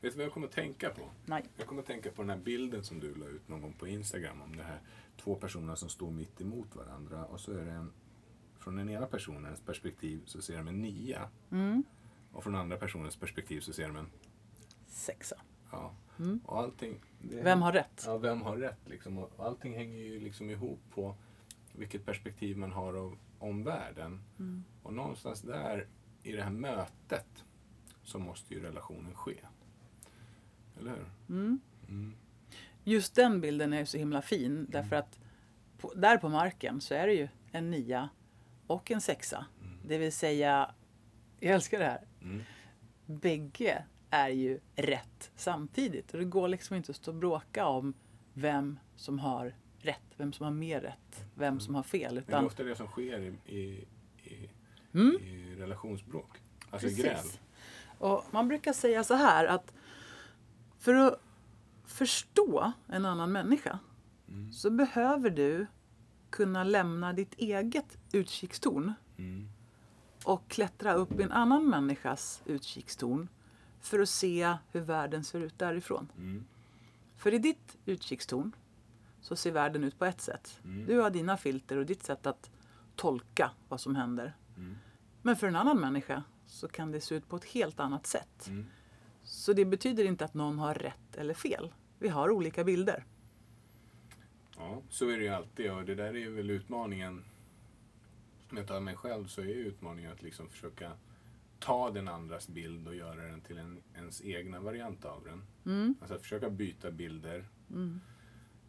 Speaker 2: Vet du vad jag kommer att tänka på?
Speaker 1: Nej.
Speaker 2: Jag kommer att tänka på den här bilden som du la ut någon gång på Instagram om det här två personer som står mitt emot varandra och så är det en från den ena personens perspektiv så ser de en nia
Speaker 1: Mm.
Speaker 2: och från den andra personens perspektiv så ser de en
Speaker 1: Sexa.
Speaker 2: Ja.
Speaker 1: Mm.
Speaker 2: Och allting, det-
Speaker 1: Vem har rätt?
Speaker 2: Ja, vem har rätt liksom? Och allting hänger ju liksom ihop på vilket perspektiv man har av omvärlden.
Speaker 1: Mm.
Speaker 2: Och någonstans där i det här mötet så måste ju relationen ske. Eller hur?
Speaker 1: Mm.
Speaker 2: Mm.
Speaker 1: Just den bilden är ju så himla fin därför att på, där på marken så är det ju en nia och en sexa.
Speaker 2: Mm.
Speaker 1: Det vill säga, jag älskar det här,
Speaker 2: Mm.
Speaker 1: bägge är ju rätt samtidigt. Och det går liksom inte att stå och bråka om vem som har rätt, vem som har mer rätt, vem som har fel.
Speaker 2: Men det är
Speaker 1: Utan,
Speaker 2: ofta det som sker i, i, i,
Speaker 1: Mm.
Speaker 2: i relationsbråk. Alltså
Speaker 1: Precis.
Speaker 2: gräl.
Speaker 1: och man brukar säga så här att för att förstå en annan människa
Speaker 2: Mm.
Speaker 1: så behöver du kunna lämna ditt eget utkikstorn
Speaker 2: Mm.
Speaker 1: och klättra upp i en annan människas utkikstorn för att se hur världen ser ut därifrån.
Speaker 2: Mm.
Speaker 1: För i ditt utkikstorn så ser världen ut på ett sätt.
Speaker 2: Mm.
Speaker 1: Du har dina filter och ditt sätt att tolka vad som händer.
Speaker 2: Mm.
Speaker 1: Men för en annan människa så kan det se ut på ett helt annat sätt.
Speaker 2: Mm.
Speaker 1: Så det betyder inte att någon har rätt eller fel. Vi har olika bilder.
Speaker 2: Ja, så är det ju alltid och det där är väl utmaningen. Om jag tar mig själv så är utmaningen att liksom försöka ta den andras bild och göra den till en, ens egna variant av den.
Speaker 1: Mm.
Speaker 2: Alltså att försöka byta bilder.
Speaker 1: Mm.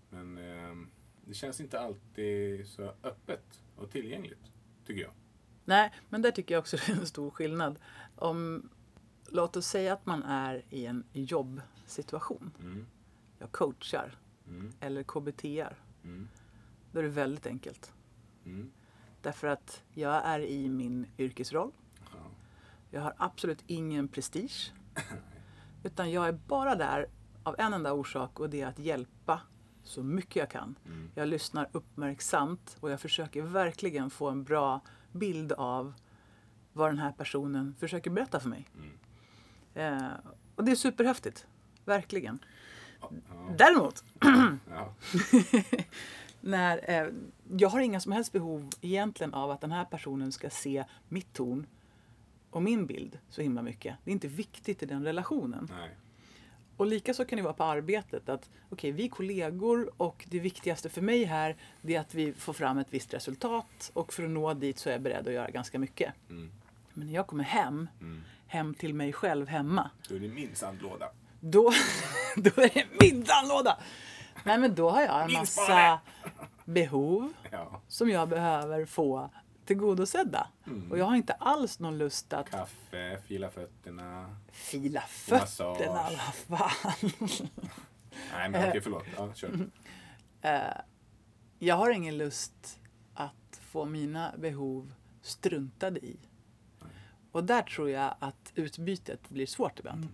Speaker 2: Men ehm, det känns inte alltid så öppet och tillgängligt, tycker jag.
Speaker 1: Nej, men där tycker jag också <laughs> det är en stor skillnad. Om, låt oss säga att man är i en jobbsituation.
Speaker 2: Mm.
Speaker 1: Jag coachar
Speaker 2: Mm.
Speaker 1: eller KBTar.
Speaker 2: Mm.
Speaker 1: Då är det väldigt enkelt.
Speaker 2: Mm.
Speaker 1: Därför att jag är i min yrkesroll.
Speaker 2: Ja.
Speaker 1: Jag har absolut ingen prestige. Utan jag är bara där av en enda orsak och det är att hjälpa så mycket jag kan.
Speaker 2: Mm.
Speaker 1: Jag lyssnar uppmärksamt och jag försöker verkligen få en bra bild av vad den här personen försöker berätta för mig.
Speaker 2: Mm.
Speaker 1: Eh, och det är superhäftigt. Verkligen.
Speaker 2: Ja.
Speaker 1: Däremot, <clears throat>
Speaker 2: Ja. <laughs>
Speaker 1: när, eh, jag har inga som helst behov egentligen av att den här personen ska se mitt ton och min bild så himla mycket. Det är inte viktigt i den relationen.
Speaker 2: Nej.
Speaker 1: Och lika så kan det vara på arbetet att okej, vi är kollegor och det viktigaste för mig här det är att vi får fram ett visst resultat och för att nå dit så är jag beredd att göra ganska mycket.
Speaker 2: Mm.
Speaker 1: Men när jag kommer hem,
Speaker 2: Mm.
Speaker 1: hem till mig själv hemma,
Speaker 2: Då är det min sandlåda.
Speaker 1: då, <laughs> då är det min sandlåda! Nej men då har jag en massa behov
Speaker 2: Ja.
Speaker 1: som jag behöver få tillgodosedda.
Speaker 2: Mm.
Speaker 1: Och jag har inte alls någon lust att
Speaker 2: Kaffe, fila fötterna.
Speaker 1: fila fötterna. Vad fan.
Speaker 2: Nej men okej, förlåt. Ja, kör.
Speaker 1: Jag har ingen lust att få mina behov struntade i. Och där tror jag att utbytet blir svårt ibland.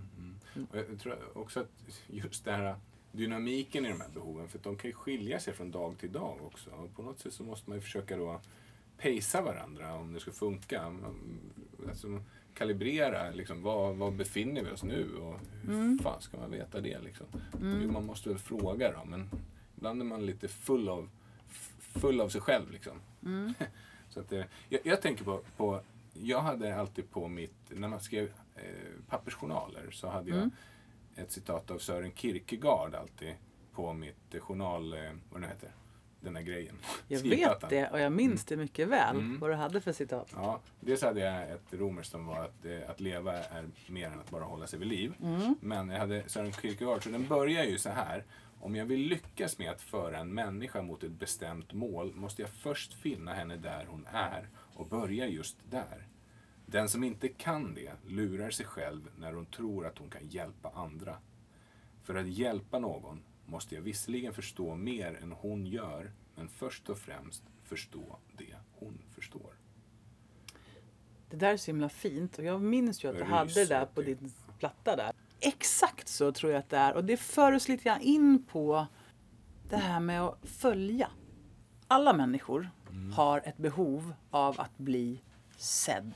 Speaker 2: Och jag tror också att just det här dynamiken i de här behoven, för de kan ju skilja sig från dag till dag också. Och på något sätt så måste man ju försöka då pacea varandra om det ska funka. Man- Alltså, kalibrera, liksom, var, var befinner vi oss nu och hur fan ska man veta det? Liksom? Jo, man måste väl fråga då, men ibland är man lite full av, full av sig själv. Liksom. <laughs> Så att, jag, jag tänker på, på, jag hade alltid på mitt, när man skrev eh, pappersjournaler så hade jag ett citat av Sören Kierkegaard alltid på mitt eh, journal, eh, vad det heter, den här grejen.
Speaker 1: Jag vet det och jag minns det mycket väl,
Speaker 2: Mm.
Speaker 1: vad du hade för citat.
Speaker 2: Ja, dels hade jag ett romerskt som var att, eh, att leva är mer än att bara hålla sig vid liv.
Speaker 1: Mm.
Speaker 2: Men jag hade Sören Kierkegaard, så den börjar ju så här. Om jag vill lyckas med att föra en människa mot ett bestämt mål måste jag först finna henne där hon är och börja just där. Den som inte kan det lurar sig själv när hon tror att hon kan hjälpa andra. För att hjälpa någon måste jag visserligen förstå mer än hon gör, men först och främst förstå det hon förstår.
Speaker 1: Det där är så himla fint och jag minns ju att du hade det där på din platta där. Exakt så tror jag att det är och det för oss lite grann in på det här med att följa. Alla människor har ett behov av att bli sedd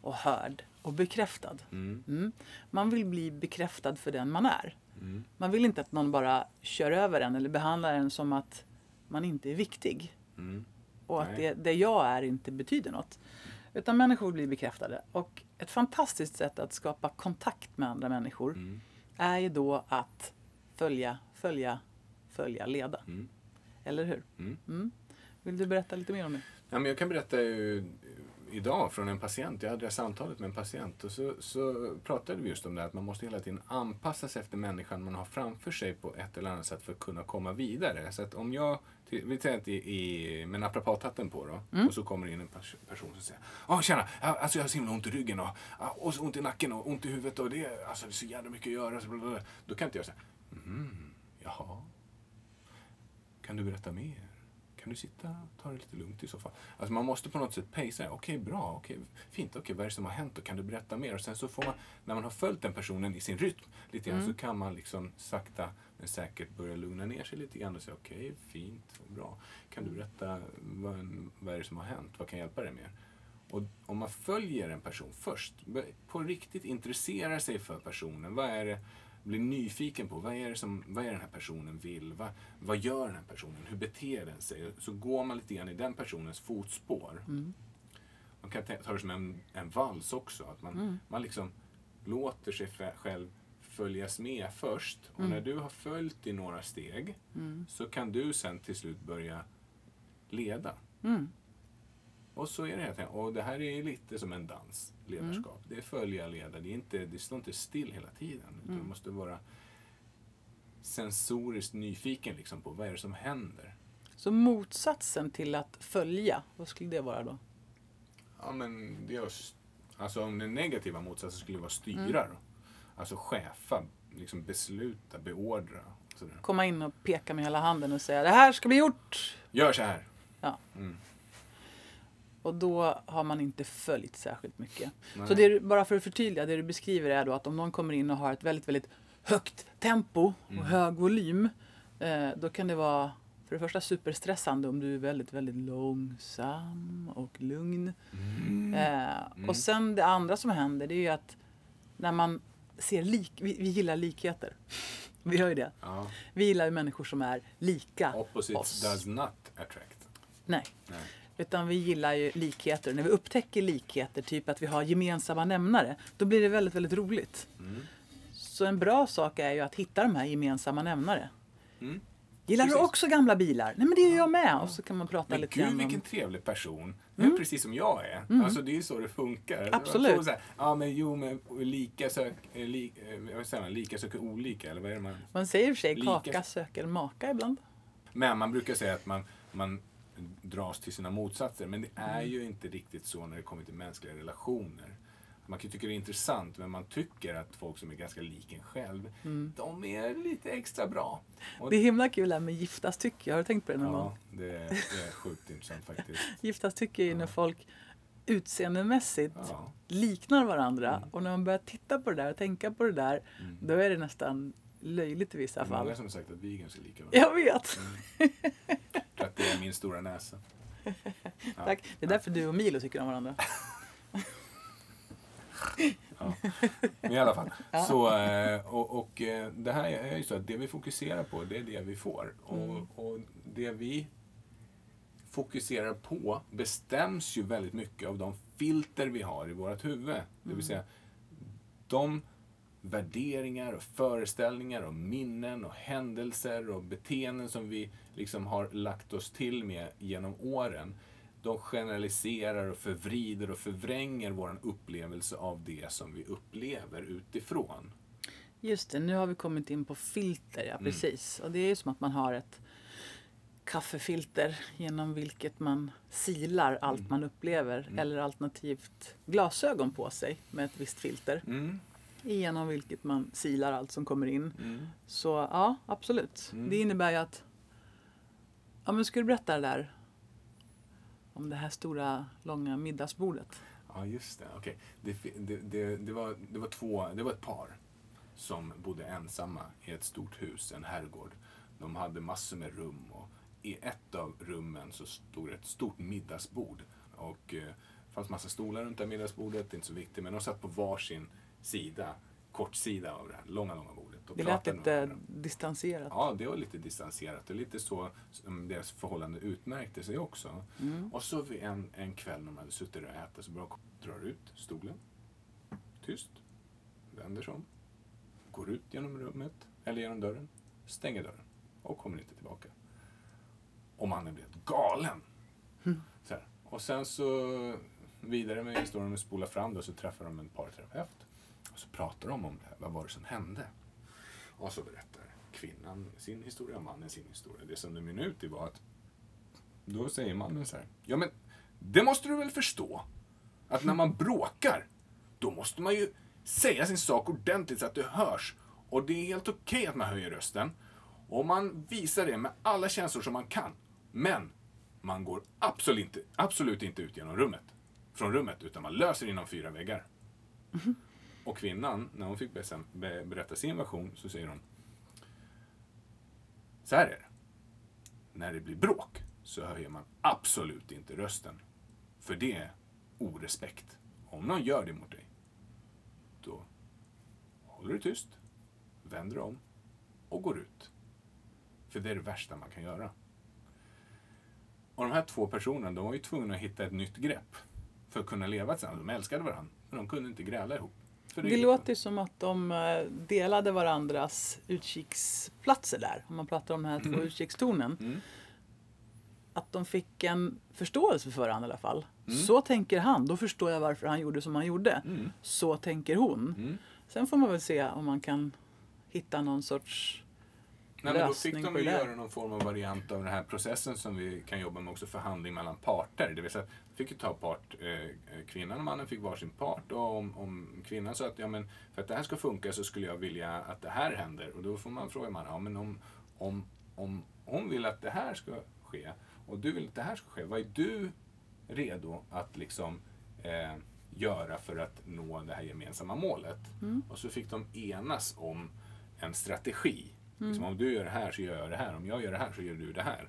Speaker 1: och hörd och bekräftad. Mm. Man vill bli bekräftad för den man är. Man vill inte att någon bara kör över en eller behandlar en som att man inte är viktig.
Speaker 2: Mm.
Speaker 1: Och att det, det jag är inte betyder något. Utan människor blir bekräftade. Och ett fantastiskt sätt att skapa kontakt med andra människor
Speaker 2: Mm.
Speaker 1: är ju då att följa, följa, följa, leda.
Speaker 2: Mm.
Speaker 1: Eller hur?
Speaker 2: Mm.
Speaker 1: Vill du berätta lite mer om det?
Speaker 2: Ja, men jag kan berätta idag från en patient. Jag hade det här samtalet med en patient och så, så pratade vi just om det här att man måste hela tiden anpassa sig efter människan man har framför sig på ett eller annat sätt för att kunna komma vidare. Så att om jag, vi säger att i, i, med naprapathatten på då och så kommer det in en pers- person som säger Ja, tjena, alltså jag har så himla ont i ryggen och, och så ont i nacken och ont i huvudet och det, är- alltså, det är så jävla mycket att göra. Så blablabla." Då kan inte jag säga mm, jaha, kan du berätta mer? Kan du sitta och ta det lite lugnt i så fall? Alltså man måste på något sätt pacea. Okej, bra. Okej, fint. Okej, vad är det som har hänt? Och kan du berätta mer? Och sen så får man, när man har följt den personen i sin rytm lite grann, så kan man liksom sakta men säkert börja lugna ner sig lite grann och säga okej, fint, bra. Kan du berätta vad, vad är det som har hänt? Vad kan jag hjälpa dig med? Och om man följer en person först, på riktigt intresserar sig för personen. Vad är det, blir nyfiken på, vad är det som, vad är den här personen vill? Vad, vad gör den här personen? Hur beter den sig? Så går man lite grann i den personens fotspår. Man kan ta det som en, en vals också. Att man, man liksom låter sig själv följas med först. Och när du har följt i några steg så kan du sen till slut börja leda.
Speaker 1: Mm.
Speaker 2: Och så är det helt enkelt. Och det här är lite som en dans, ledarskap. Det är följa, leda. Det, är inte, det står inte still hela tiden. Utan Du måste vara sensoriskt nyfiken liksom på vad är det som händer.
Speaker 1: Så motsatsen till att följa, vad skulle det vara då?
Speaker 2: Ja, men det är alltså om den negativa motsatsen skulle vara styra då. Alltså chefa, liksom besluta, beordra. Sådär.
Speaker 1: Komma in och peka med hela handen och säga det här ska bli gjort.
Speaker 2: Gör så här.
Speaker 1: Ja.
Speaker 2: Mm.
Speaker 1: Och då har man inte följt särskilt mycket.
Speaker 2: Nej.
Speaker 1: Så det, du- bara för att förtydliga, det du beskriver är då att om någon kommer in och har ett väldigt, väldigt högt tempo och
Speaker 2: Mm.
Speaker 1: hög volym. Eh, då kan det vara för det första superstressande om du är väldigt, väldigt långsam och lugn.
Speaker 2: Mm.
Speaker 1: Eh, Och sen det andra som händer det är ju att när man ser lik, vi, vi gillar likheter. <laughs> Vi gör ju det.
Speaker 2: Ja.
Speaker 1: Vi gillar ju människor som är lika
Speaker 2: Opposites
Speaker 1: oss.
Speaker 2: does not attract.
Speaker 1: Nej.
Speaker 2: Nej.
Speaker 1: Utan vi gillar ju likheter. När vi upptäcker likheter, typ att vi har gemensamma nämnare, då blir det väldigt, väldigt roligt.
Speaker 2: Mm.
Speaker 1: Så en bra sak är ju att hitta de här gemensamma nämnare.
Speaker 2: Mm.
Speaker 1: Gillar du
Speaker 2: Precis.
Speaker 1: också gamla bilar? Nej men det gör jag med. Och så kan man prata
Speaker 2: Men
Speaker 1: lite grann
Speaker 2: vilken
Speaker 1: om...
Speaker 2: trevlig person. Det är precis som jag är. Alltså det är ju så det funkar.
Speaker 1: Absolut.
Speaker 2: Ja men jo men lika sök, eh, li, eh, lika söker olika eller vad är det man?
Speaker 1: Man säger i och för sig
Speaker 2: Lika-
Speaker 1: kaka söker maka ibland.
Speaker 2: Men man brukar säga att man, man dras till sina motsatser. Men det är
Speaker 1: Mm.
Speaker 2: ju inte riktigt så när det kommer till mänskliga relationer. Man kan tycka det är intressant men man tycker att folk som är ganska lik en själv, de är lite extra bra. Och,
Speaker 1: Mm. Det är himla kul det här med giftas tycke. Har du tänkt på det någon gång?
Speaker 2: ja, det, det är sjukt intressant faktiskt. <laughs>
Speaker 1: Giftas tycke är ju när folk utseendemässigt
Speaker 2: Ja.
Speaker 1: liknar varandra. Och när man börjar titta på det där och tänka på det där,
Speaker 2: Mm.
Speaker 1: då är det nästan löjligt i vissa
Speaker 2: Det är
Speaker 1: fall.
Speaker 2: många som har sagt att vi är ganska lika varandra.
Speaker 1: Jag vet! <laughs>
Speaker 2: Jag tror att det är min stora näsa. <laughs>
Speaker 1: Tack. Det är därför du och Milo tycker om varandra. <laughs>
Speaker 2: Men i alla fall. <laughs> Så, eh, och, och eh, det här är ju så att det vi fokuserar på, det är det vi får. Och, och det vi fokuserar på bestäms ju väldigt mycket av de filter vi har i vårt huvud. Det vill säga de värderingar och föreställningar och minnen och händelser och beteenden som vi liksom har lagt oss till med genom åren. De generaliserar och förvrider och förvränger vår upplevelse av det som vi upplever utifrån.
Speaker 1: Just det, nu har vi kommit in på filter,
Speaker 2: Mm.
Speaker 1: ja precis. Och det är ju som att man har ett kaffefilter genom vilket man silar allt
Speaker 2: Mm.
Speaker 1: man upplever. Eller alternativt glasögon på sig med ett visst filter. Genom vilket man silar allt som kommer in.
Speaker 2: Mm.
Speaker 1: Så ja, absolut.
Speaker 2: Mm.
Speaker 1: Det innebär ju att... Ja, men ska du berätta det där? Om det här stora, långa middagsbordet.
Speaker 2: Ja, just det. Okej. Det, det, det, det, var, det, var två, det var ett par som bodde ensamma i ett stort hus, en herrgård. De hade massor med rum och i ett av rummen så stod ett stort middagsbord. Och eh, det fanns massa stolar runt det här middagsbordet, det är inte så viktigt, men de satt på varsin sida, kortsida av det här långa, långa bordet. Och
Speaker 1: Det lät lite distanserat.
Speaker 2: Ja, det var lite distanserat och lite så som deras förhållande utmärkte sig också. Och så vid en, en kväll när de hade suttit och ätit så bara drar ut stolen. Tyst. Vänder sig om. Går ut genom rummet, eller genom dörren. Stänger dörren. Och kommer inte tillbaka. Och mannen blev galen. Här. Och sen så vidare med historien med spola fram då så träffar de en parterapeut. Och så pratar de om det här. Vad var det som hände? Och så berättar kvinnan sin historia och mannen sin historia. Det som det mynnar ut i var att då säger mannen så här. Ja men det måste du väl förstå. Att när man bråkar då måste man ju säga sin sak ordentligt så att det hörs. Och det är helt okej att man höjer rösten. Och man visar det med alla känslor som man kan. Men man går absolut inte, absolut inte ut genom rummet. Från rummet, utan man löser inom fyra väggar. Mhm. Och kvinnan, när hon fick berätta sin version, så säger hon Så här är det. När det blir bråk så höjer man absolut inte rösten. För det är orespekt. Om någon gör det mot dig, då håller du tyst, vänder om och går ut. För det är det värsta man kan göra. Och de här två personerna, de var ju tvungna att hitta ett nytt grepp för att kunna leva tillsammans. De älskade varandra, men de kunde inte gräla ihop. För
Speaker 1: Det låter ju som att de eh, delade varandras utkiksplatser där. Om man pratar om de här två utkikstornen.
Speaker 2: Mm.
Speaker 1: Att de fick en förståelse för varandra i alla fall.
Speaker 2: Mm.
Speaker 1: Så tänker han, då förstår jag varför han gjorde som han gjorde. Så tänker hon.
Speaker 2: Mm.
Speaker 1: Sen får man väl se om man kan hitta någon sorts
Speaker 2: Nej, men då fick de ju göra någon form av variant av den här processen som vi kan jobba med också, förhandling mellan parter. Det vill säga, fick ju ta part, eh, kvinnan och mannen fick varsin part och om, om kvinnan sa att ja, men för att det här ska funka så skulle jag vilja att det här händer. Och då får man fråga mannen, ja men om, om, om hon vill att det här ska ske och du vill att det här ska ske, vad är du redo att liksom eh, göra för att nå det här gemensamma målet. Och så fick de enas om en strategi. Liksom, om du gör det här så gör jag det här. Om jag gör det här så gör du det här.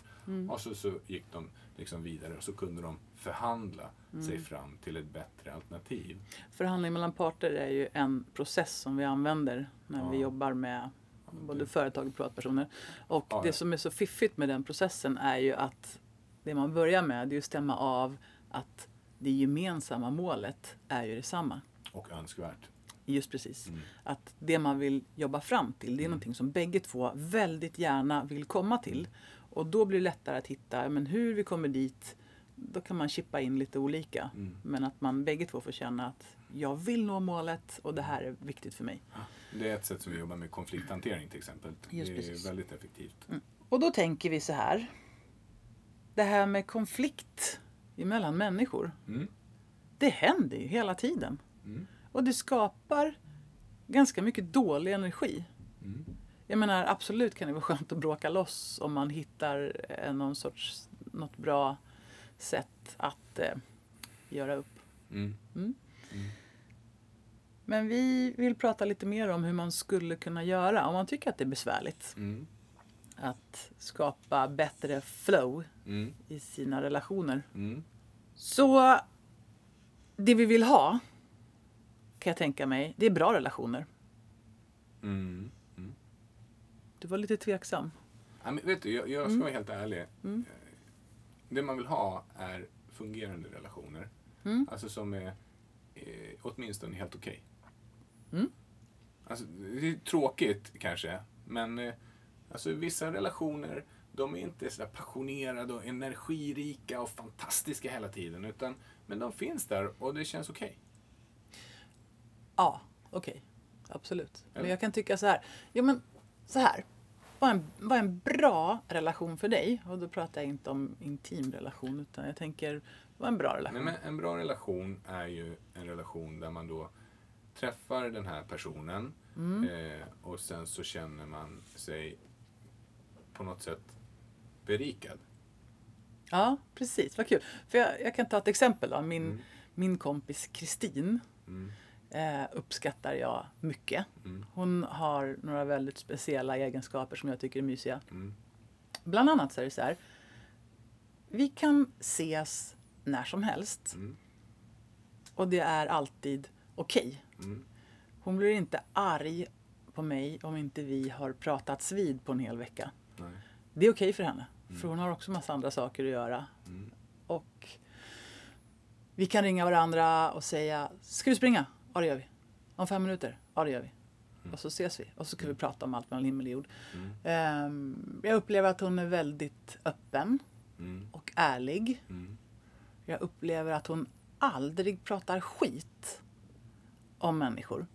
Speaker 2: Och så, så gick de liksom vidare och så kunde de förhandla sig fram till ett bättre alternativ.
Speaker 1: Förhandling mellan parter är ju en process som vi använder när vi
Speaker 2: Ja.
Speaker 1: jobbar med både företag och privatpersoner. Och
Speaker 2: Ja,
Speaker 1: det som är så fiffigt med den processen är ju att det man börjar med det är att stämma av att det gemensamma målet är ju detsamma.
Speaker 2: Och önskvärt.
Speaker 1: Just precis.
Speaker 2: Mm.
Speaker 1: Att det man vill jobba fram till det är någonting som bägge två väldigt gärna vill komma till. Och då blir det lättare att hitta men hur vi kommer dit. Då kan man chippa in lite olika.
Speaker 2: Mm.
Speaker 1: Men att man bägge två får känna att jag vill nå målet och det här är viktigt för mig.
Speaker 2: Det är ett sätt som vi jobbar med konflikthantering till exempel.
Speaker 1: Just
Speaker 2: det är
Speaker 1: precis.
Speaker 2: väldigt effektivt.
Speaker 1: Och då tänker vi så här. Det här med konflikt emellan människor.
Speaker 2: Mm.
Speaker 1: Det händer ju hela tiden.
Speaker 2: Mm.
Speaker 1: Och det skapar ganska mycket dålig energi.
Speaker 2: Mm.
Speaker 1: Jag menar absolut kan det vara skönt att bråka loss om man hittar eh, någon sorts, något bra sätt att eh, göra upp.
Speaker 2: Mm.
Speaker 1: Men vi vill prata lite mer om hur man skulle kunna göra om man tycker att det är besvärligt.
Speaker 2: Mm.
Speaker 1: Att skapa bättre flow
Speaker 2: Mm.
Speaker 1: i sina relationer.
Speaker 2: Mm.
Speaker 1: Så det vi vill ha, kan jag tänka mig, det är bra relationer.
Speaker 2: Mm.
Speaker 1: Du var lite tveksam.
Speaker 2: Ja, men vet du, jag, jag ska vara helt ärlig.
Speaker 1: Mm.
Speaker 2: Eh, Det man vill ha är fungerande relationer.
Speaker 1: Mm.
Speaker 2: Alltså som är eh, åtminstone helt okej.
Speaker 1: Mm.
Speaker 2: Alltså, det är tråkigt kanske, men eh, alltså, vissa relationer de är inte så passionerade och energirika och fantastiska hela tiden. Utan, men de finns där och det känns okej.
Speaker 1: Ja, okej. Absolut. Men
Speaker 2: Eller?
Speaker 1: jag kan tycka så här. Jo, men så här. Vad en, vad en bra relation för dig, och då pratar jag inte om intim relation, utan jag tänker, vad en bra relation?
Speaker 2: Nej, men en bra relation är ju en relation där man då träffar den här personen eh, och sen så känner man sig på något sätt berikad.
Speaker 1: Ja, precis. Vad kul. För jag, jag kan ta ett exempel. Då. Min,
Speaker 2: Mm.
Speaker 1: min kompis Kristin
Speaker 2: Mm.
Speaker 1: Eh, uppskattar jag mycket.
Speaker 2: Mm.
Speaker 1: Hon har några väldigt speciella egenskaper som jag tycker är mysiga.
Speaker 2: Mm.
Speaker 1: Bland annat så är det så här. Vi kan ses när som helst.
Speaker 2: Mm.
Speaker 1: Och det är alltid okej.
Speaker 2: Mm.
Speaker 1: Hon blir inte arg på mig om inte vi har pratats vid på en hel vecka.
Speaker 2: Nej.
Speaker 1: Det är okej för henne. För hon har också massa andra saker att göra.
Speaker 2: Mm.
Speaker 1: Och vi kan ringa varandra och säga Ska vi springa? Ja det gör vi. Om fem minuter? Ja det gör vi. Och så ses vi. Och så kan vi prata om allt mellan himmel och jord. Ehm, jag upplever att hon är väldigt öppen
Speaker 2: Mm.
Speaker 1: och ärlig.
Speaker 2: Mm.
Speaker 1: Jag upplever att hon aldrig pratar skit om människor.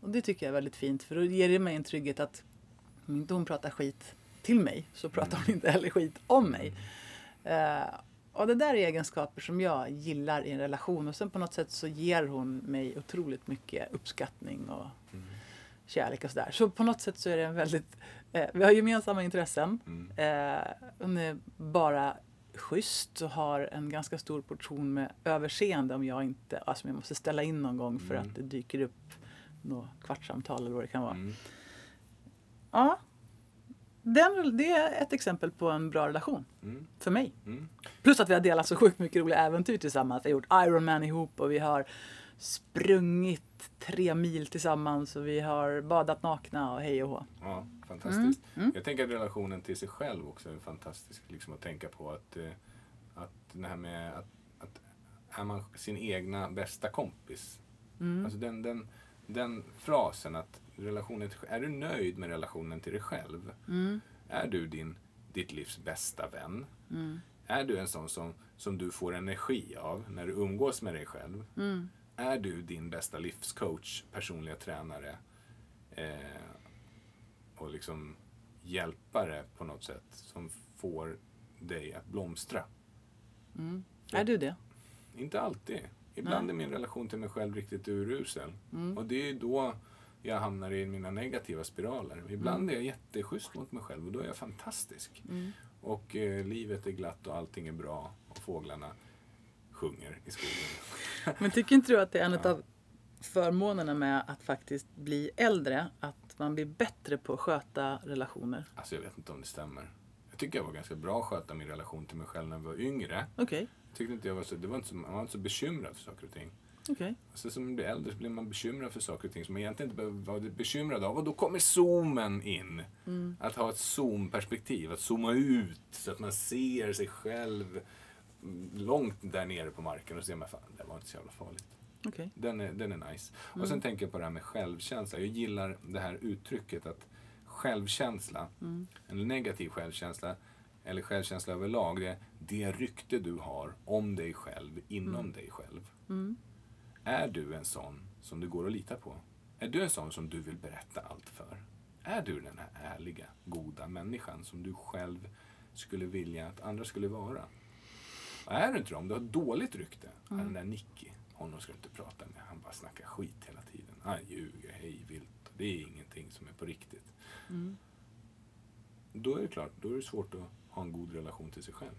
Speaker 1: Och det tycker jag är väldigt fint för då ger det mig en trygghet att om inte hon pratar skit till mig så pratar hon inte heller skit om mig. Eh, och det där är egenskaper som jag gillar i en relation och sen på något sätt så ger hon mig otroligt mycket uppskattning och kärlek och sådär. Så på något sätt så är det en väldigt, eh, vi har gemensamma intressen.
Speaker 2: Mm.
Speaker 1: Eh, hon är bara schysst och har en ganska stor portion med överseende om jag inte, alltså jag måste ställa in någon gång för
Speaker 2: Mm.
Speaker 1: att det dyker upp något kvartssamtal eller vad det kan vara.
Speaker 2: Mm.
Speaker 1: Ja, den, det är ett exempel på en bra relation
Speaker 2: Mm.
Speaker 1: för mig.
Speaker 2: Mm.
Speaker 1: Plus att vi har delat så sjukt mycket roliga äventyr tillsammans. Vi har gjort Ironman ihop och vi har sprungit tre mil tillsammans och vi har badat nakna och hej och hå.
Speaker 2: Ja, fantastiskt.
Speaker 1: Mm.
Speaker 2: Jag tänker att relationen till sig själv också är fantastisk. Liksom att tänka på att, eh, att det här med att, att är man sin egna bästa kompis.
Speaker 1: Mm.
Speaker 2: Alltså den, den, den frasen att relationen till, är du nöjd med relationen till dig själv?
Speaker 1: Mm.
Speaker 2: Är du din, ditt livs bästa vän?
Speaker 1: Mm.
Speaker 2: Är du en sån som, som du får energi av när du umgås med dig själv?
Speaker 1: Mm.
Speaker 2: Är du din bästa livscoach, personliga tränare eh, och liksom hjälpare på något sätt som får dig att blomstra?
Speaker 1: Mm. Är du det?
Speaker 2: Inte alltid. Ibland
Speaker 1: Nej.
Speaker 2: är min relation till mig själv riktigt urusel.
Speaker 1: Mm.
Speaker 2: Och det är då jag hamnar i mina negativa spiraler. Ibland är jag jätteschysst mot mig själv och då är jag fantastisk.
Speaker 1: Mm.
Speaker 2: Och eh, livet är glatt och allting är bra och fåglarna sjunger i skogen. <laughs>
Speaker 1: Men tycker inte du att det är en av förmånerna med att faktiskt bli äldre? Att man blir bättre på att sköta relationer?
Speaker 2: Alltså jag vet inte om det stämmer. Jag tycker jag var ganska bra att sköta min relation till mig själv när jag var yngre.
Speaker 1: Okej,
Speaker 2: Jag tyckte inte jag var så, det var inte så, man var inte så bekymrad för saker och ting.
Speaker 1: Okej.
Speaker 2: Alltså, som man blir äldre så blir man bekymrad för saker och ting som man egentligen inte behöver vara bekymrad av. Och då kommer zoomen in. Att ha ett zoomperspektiv, att zooma ut så att man ser sig själv mm, långt där nere på marken och ser man fan, det var inte så jävla farligt.
Speaker 1: okej.
Speaker 2: Den är, den är nice. Och sen tänker jag på det här med självkänsla. Jag gillar det här uttrycket att självkänsla, en negativ självkänsla, eller självkänsla överlag, det är det rykte du har om dig själv inom dig själv. Är du en sån som du går att lita på? Är du en sån som du vill berätta allt för? Är du den här ärliga, goda människan som du själv skulle vilja att andra skulle vara? Och är du inte det, om du har dåligt rykte, mm. den där Nicky, honom ska du inte prata med. Han bara snackar skit hela tiden. Han ljuger hej vilt. Det är ingenting som är på riktigt. Då är det klart, då är det svårt att ha en god relation till sig själv.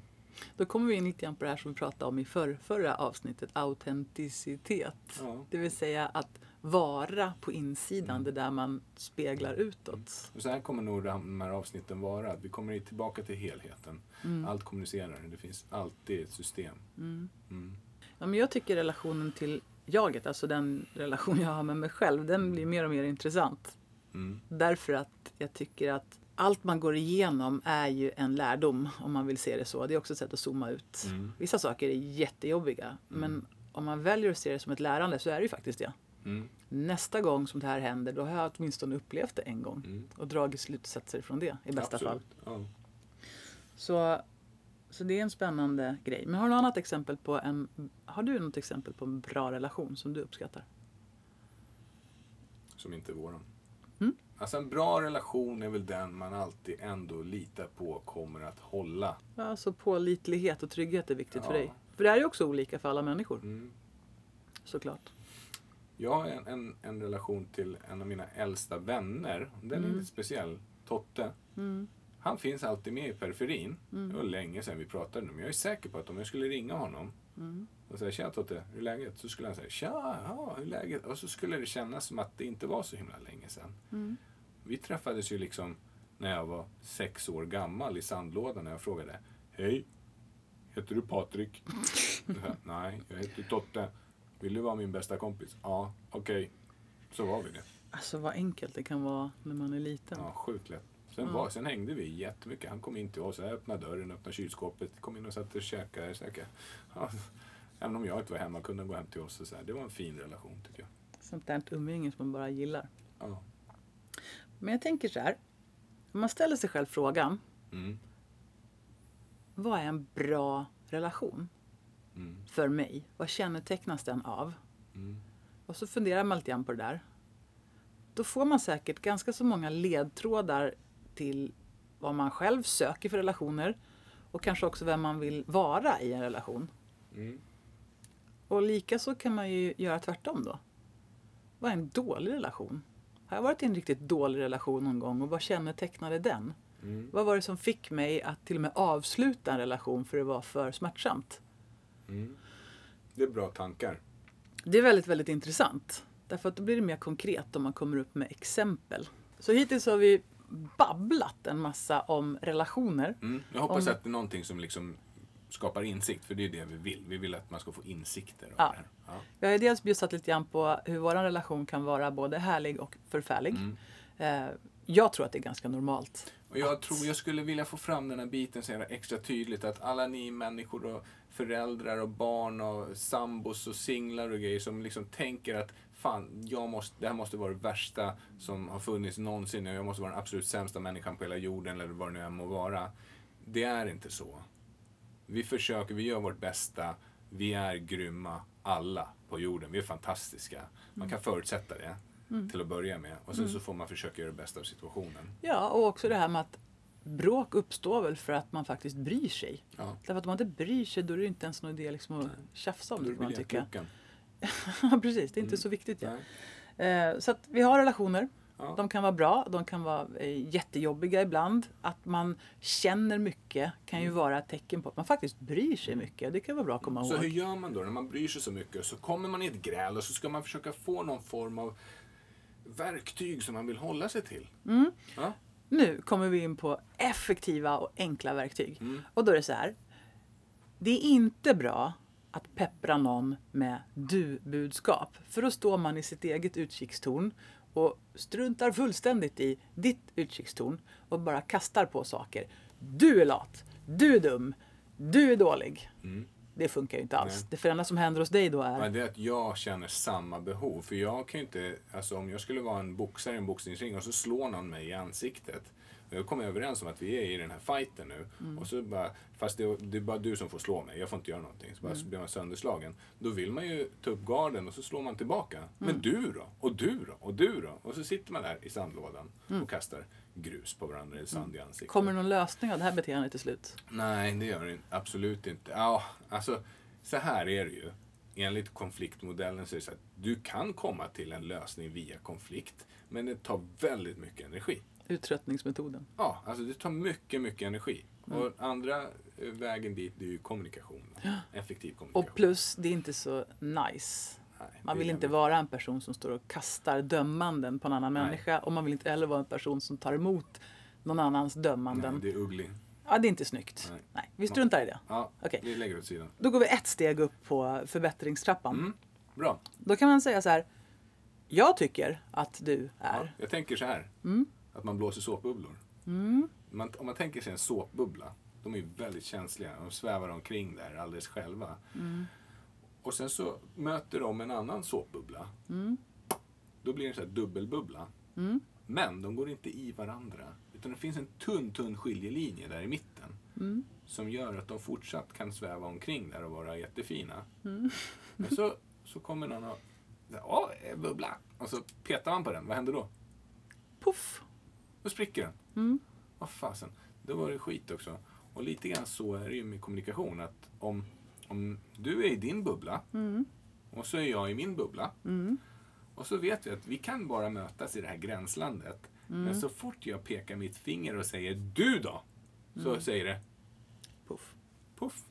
Speaker 1: Då kommer vi in lite grann på det här som vi pratade om i för, förra avsnittet, autenticitet.
Speaker 2: Ja.
Speaker 1: Det vill säga att vara på insidan, det där man speglar utåt.
Speaker 2: Och så här kommer nog de här avsnitten vara. Vi kommer tillbaka till helheten. Allt kommunicerar. Det finns alltid ett system. Mm.
Speaker 1: Ja, men jag tycker relationen till jaget, alltså den relation jag har med mig själv, den blir mer och mer intressant.
Speaker 2: Mm.
Speaker 1: Därför att jag tycker att allt man går igenom är ju en lärdom, om man vill se det så. Det är också ett sätt att zooma ut.
Speaker 2: Mm.
Speaker 1: Vissa saker är jättejobbiga, men om man väljer att se det som ett lärande så är det ju faktiskt det.
Speaker 2: Mm.
Speaker 1: Nästa gång som det här händer, då har jag åtminstone upplevt det en gång
Speaker 2: Mm.
Speaker 1: och dragit slutsatser från det i bästa fall.
Speaker 2: Absolut. Ja.
Speaker 1: Så, så det är en spännande grej. Men har du något annat exempel på en, har du något exempel på en bra relation som du uppskattar?
Speaker 2: Som inte är våran.
Speaker 1: Mm.
Speaker 2: Alltså en bra relation är väl den man alltid ändå litar på kommer att hålla.
Speaker 1: Ja, Alltså pålitlighet och trygghet är viktigt för
Speaker 2: Ja.
Speaker 1: dig. För det här är ju också olika för alla människor,
Speaker 2: Mm.
Speaker 1: såklart.
Speaker 2: Jag har en, en, en relation till en av mina äldsta vänner. Den är lite speciell. Totte.
Speaker 1: Mm.
Speaker 2: Han finns alltid med i periferin. Det var länge sedan vi pratade nu. Men jag är säker på att om jag skulle ringa honom
Speaker 1: Mm.
Speaker 2: och säga tja Totte, hur är läget? Så skulle han säga tja, ja, hur är läget? Och så skulle det kännas som att det inte var så himla länge sedan.
Speaker 1: Mm.
Speaker 2: Vi träffades ju liksom när jag var sex år gammal i sandlådan när jag frågade Hej, heter du Patrik? Nej, jag heter Totte. Vill du vara min bästa kompis? Ja, okej. Så var vi det.
Speaker 1: Alltså vad enkelt det kan vara när man är liten.
Speaker 2: Ja, sjukt lätt. Sen, var, sen hängde vi jättemycket. Han kom in till oss, öppnade dörren, öppnade kylskåpet, kom in och satt och käkade. käkade. Ja, även om jag inte var hemma kunde han gå hem till oss. Och så här. Det var en fin relation tycker jag.
Speaker 1: Sånt där umgänge som man bara gillar.
Speaker 2: Ja.
Speaker 1: Men jag tänker så här. Om man ställer sig själv frågan.
Speaker 2: Mm.
Speaker 1: Vad är en bra relation
Speaker 2: Mm.
Speaker 1: för mig? Vad kännetecknas den av?
Speaker 2: Mm.
Speaker 1: Och så funderar man lite grann på det där. Då får man säkert ganska så många ledtrådar till vad man själv söker för relationer och kanske också vem man vill vara i en relation.
Speaker 2: Mm.
Speaker 1: Och likaså kan man ju göra tvärtom då. Vad är en dålig relation? Har jag varit i en riktigt dålig relation någon gång och vad kännetecknade den?
Speaker 2: Mm.
Speaker 1: Vad var det som fick mig att till och med avsluta en relation för det var för smärtsamt?
Speaker 2: Mm. Det är bra tankar.
Speaker 1: Det är väldigt, väldigt intressant. Därför att då blir det mer konkret om man kommer upp med exempel. Så hittills har vi babblat en massa om relationer.
Speaker 2: Mm. Jag hoppas
Speaker 1: Om-
Speaker 2: att det är någonting som liksom skapar insikt, för det är det vi vill. Vi vill att man ska få insikter
Speaker 1: Ja.
Speaker 2: Ja.
Speaker 1: Vi har ju dels bjussat lite grann på hur vår relation kan vara både härlig och förfärlig.
Speaker 2: Mm.
Speaker 1: Eh, jag tror att det är ganska normalt.
Speaker 2: Och jag tror jag skulle vilja få fram den här biten så extra tydligt att alla ni människor och föräldrar och barn och sambos och singlar och grejer som liksom tänker att fan, jag måste, det här måste vara det värsta som har funnits någonsin och jag måste vara den absolut sämsta människan på hela jorden eller vad det nu än må vara. Det är inte så. Vi försöker, vi gör vårt bästa. Vi är grymma, alla på jorden. Vi är fantastiska. Man kan förutsätta det till att börja med. Och sen så får man försöka göra det bästa av situationen.
Speaker 1: Ja, och också det här med att bråk uppstår väl för att man faktiskt bryr sig.
Speaker 2: Ja.
Speaker 1: Därför att om man inte bryr sig då är det inte ens någon idé liksom att tjafsa om det man tycka. <laughs> Ja, precis. Det är inte
Speaker 2: Mm.
Speaker 1: så viktigt. Ja.
Speaker 2: Nej.
Speaker 1: Eh, så att vi har relationer
Speaker 2: Ja.
Speaker 1: De kan vara bra, de kan vara eh, jättejobbiga ibland. Att man känner mycket kan
Speaker 2: Mm.
Speaker 1: ju vara ett tecken på att man faktiskt bryr sig mycket. Det kan vara bra att komma
Speaker 2: Så
Speaker 1: ihåg.
Speaker 2: hur gör man då när man bryr sig så mycket? Så kommer man i ett gräl och så ska man försöka få någon form av verktyg som man vill hålla sig till.
Speaker 1: Mm.
Speaker 2: Ja?
Speaker 1: Nu kommer vi in på effektiva och enkla verktyg.
Speaker 2: Mm.
Speaker 1: Och då är det så här. Det är inte bra att peppra någon med du-budskap. För då står man i sitt eget utkikstorn och struntar fullständigt i ditt utkikstorn och bara kastar på saker. Du är lat, du är dum, du är dålig. Det funkar ju inte alls.
Speaker 2: Mm. Nej.
Speaker 1: Det för enda som händer hos dig då är
Speaker 2: Men det är att jag känner samma behov. För jag kan ju inte, alltså om jag skulle vara en boxare i en boxningsring och så slår någon mig i ansiktet. Jag kommer överens om att vi är i den här fighten nu.
Speaker 1: Mm.
Speaker 2: Och så bara, fast det, det är bara du som får slå mig, jag får inte göra någonting. Så bara
Speaker 1: Mm.
Speaker 2: blir man sönderslagen. Då vill man ju ta upp garden och så slår man tillbaka. Men
Speaker 1: Mm.
Speaker 2: du då? Och du då? Och du då? Och så sitter man där i sandlådan
Speaker 1: Mm.
Speaker 2: och kastar grus på varandra eller sand i ansiktet.
Speaker 1: Kommer det någon lösning av det här beteendet till slut?
Speaker 2: Nej, det gör det absolut inte. Ja, alltså, så här är det ju. Enligt konfliktmodellen så är det så att du kan komma till en lösning via konflikt, men det tar väldigt mycket energi.
Speaker 1: Uttröttningsmetoden.
Speaker 2: Ja, alltså det tar mycket, mycket energi.
Speaker 1: Mm.
Speaker 2: Och andra eh, vägen dit, det är ju kommunikation. Effektiv kommunikation.
Speaker 1: Och plus, det är inte så nice.
Speaker 2: Nej,
Speaker 1: Man vill inte
Speaker 2: jävligt-
Speaker 1: vara en person som står och kastar dömanden på en annan
Speaker 2: Nej.
Speaker 1: människa. Och man vill inte heller vara en person som tar emot någon annans dömanden.
Speaker 2: Nej, det är ugly.
Speaker 1: Ja, det är inte snyggt.
Speaker 2: Nej.
Speaker 1: Nej. vi struntar i det.
Speaker 2: Ja,
Speaker 1: Okej.
Speaker 2: vi lägger åt sidan.
Speaker 1: Då går vi ett steg upp på förbättringstrappan.
Speaker 2: Mm, bra.
Speaker 1: Då kan man säga så här. Jag tycker att du
Speaker 2: Ja,
Speaker 1: är.
Speaker 2: jag tänker så här.
Speaker 1: Mm.
Speaker 2: Att man blåser såpbubblor. Man, om man tänker sig en såpbubbla. De är ju väldigt känsliga. De svävar omkring där alldeles själva.
Speaker 1: Mm.
Speaker 2: Och sen så möter de en annan såpbubbla.
Speaker 1: Mm.
Speaker 2: Då blir det en sån här dubbelbubbla. Men de går inte i varandra. Utan det finns en tunn, tunn skiljelinje där i mitten.
Speaker 1: Mm.
Speaker 2: Som gör att de fortsatt kan sväva omkring där och vara jättefina.
Speaker 1: Mm.
Speaker 2: Men så, så kommer någon och... Ja, en bubbla! Och så petar man på den. Vad händer då?
Speaker 1: Puff!
Speaker 2: Då spricker den.
Speaker 1: Mm.
Speaker 2: Vad fasen. Då var det skit också. Och lite grann så är det ju med kommunikation. Att om, om du är i din bubbla
Speaker 1: Mm.
Speaker 2: och så är jag i min bubbla.
Speaker 1: Mm.
Speaker 2: Och så vet vi att vi kan bara mötas i det här gränslandet.
Speaker 1: Mm.
Speaker 2: Men så fort jag pekar mitt finger och säger du då? Så
Speaker 1: Mm.
Speaker 2: säger det
Speaker 1: Puff.
Speaker 2: puff.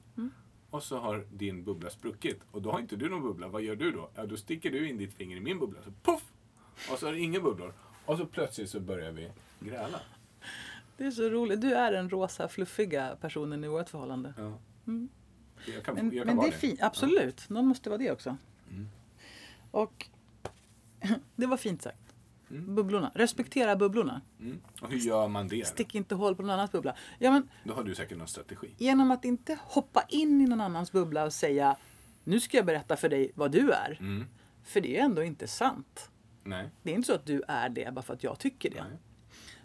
Speaker 2: Och så har din bubbla spruckit. Och då har inte du någon bubbla. Vad gör du då? Ja, då sticker du in ditt finger i min bubbla. Så puff! Och så har det inga bubblor. Och så plötsligt så börjar vi gräla.
Speaker 1: Det är så roligt. Du är den rosa fluffiga personen i vårt förhållande.
Speaker 2: Ja.
Speaker 1: Mm.
Speaker 2: Jag kan,
Speaker 1: Men,
Speaker 2: jag kan
Speaker 1: men det är fint. Absolut. Någon måste vara det också.
Speaker 2: Mm.
Speaker 1: Och <laughs> det var fint sagt.
Speaker 2: Mm.
Speaker 1: Bubblorna. Respektera bubblorna.
Speaker 2: Mm. Och hur gör man det?
Speaker 1: Stick inte hål på någon annans bubbla. Ja, men
Speaker 2: Då har du säkert någon strategi.
Speaker 1: genom att inte hoppa in i någon annans bubbla och säga nu ska jag berätta för dig vad du är.
Speaker 2: Mm.
Speaker 1: För det är ändå inte sant.
Speaker 2: Nej.
Speaker 1: Det är inte så att du är det bara för att jag tycker det.
Speaker 2: Nej.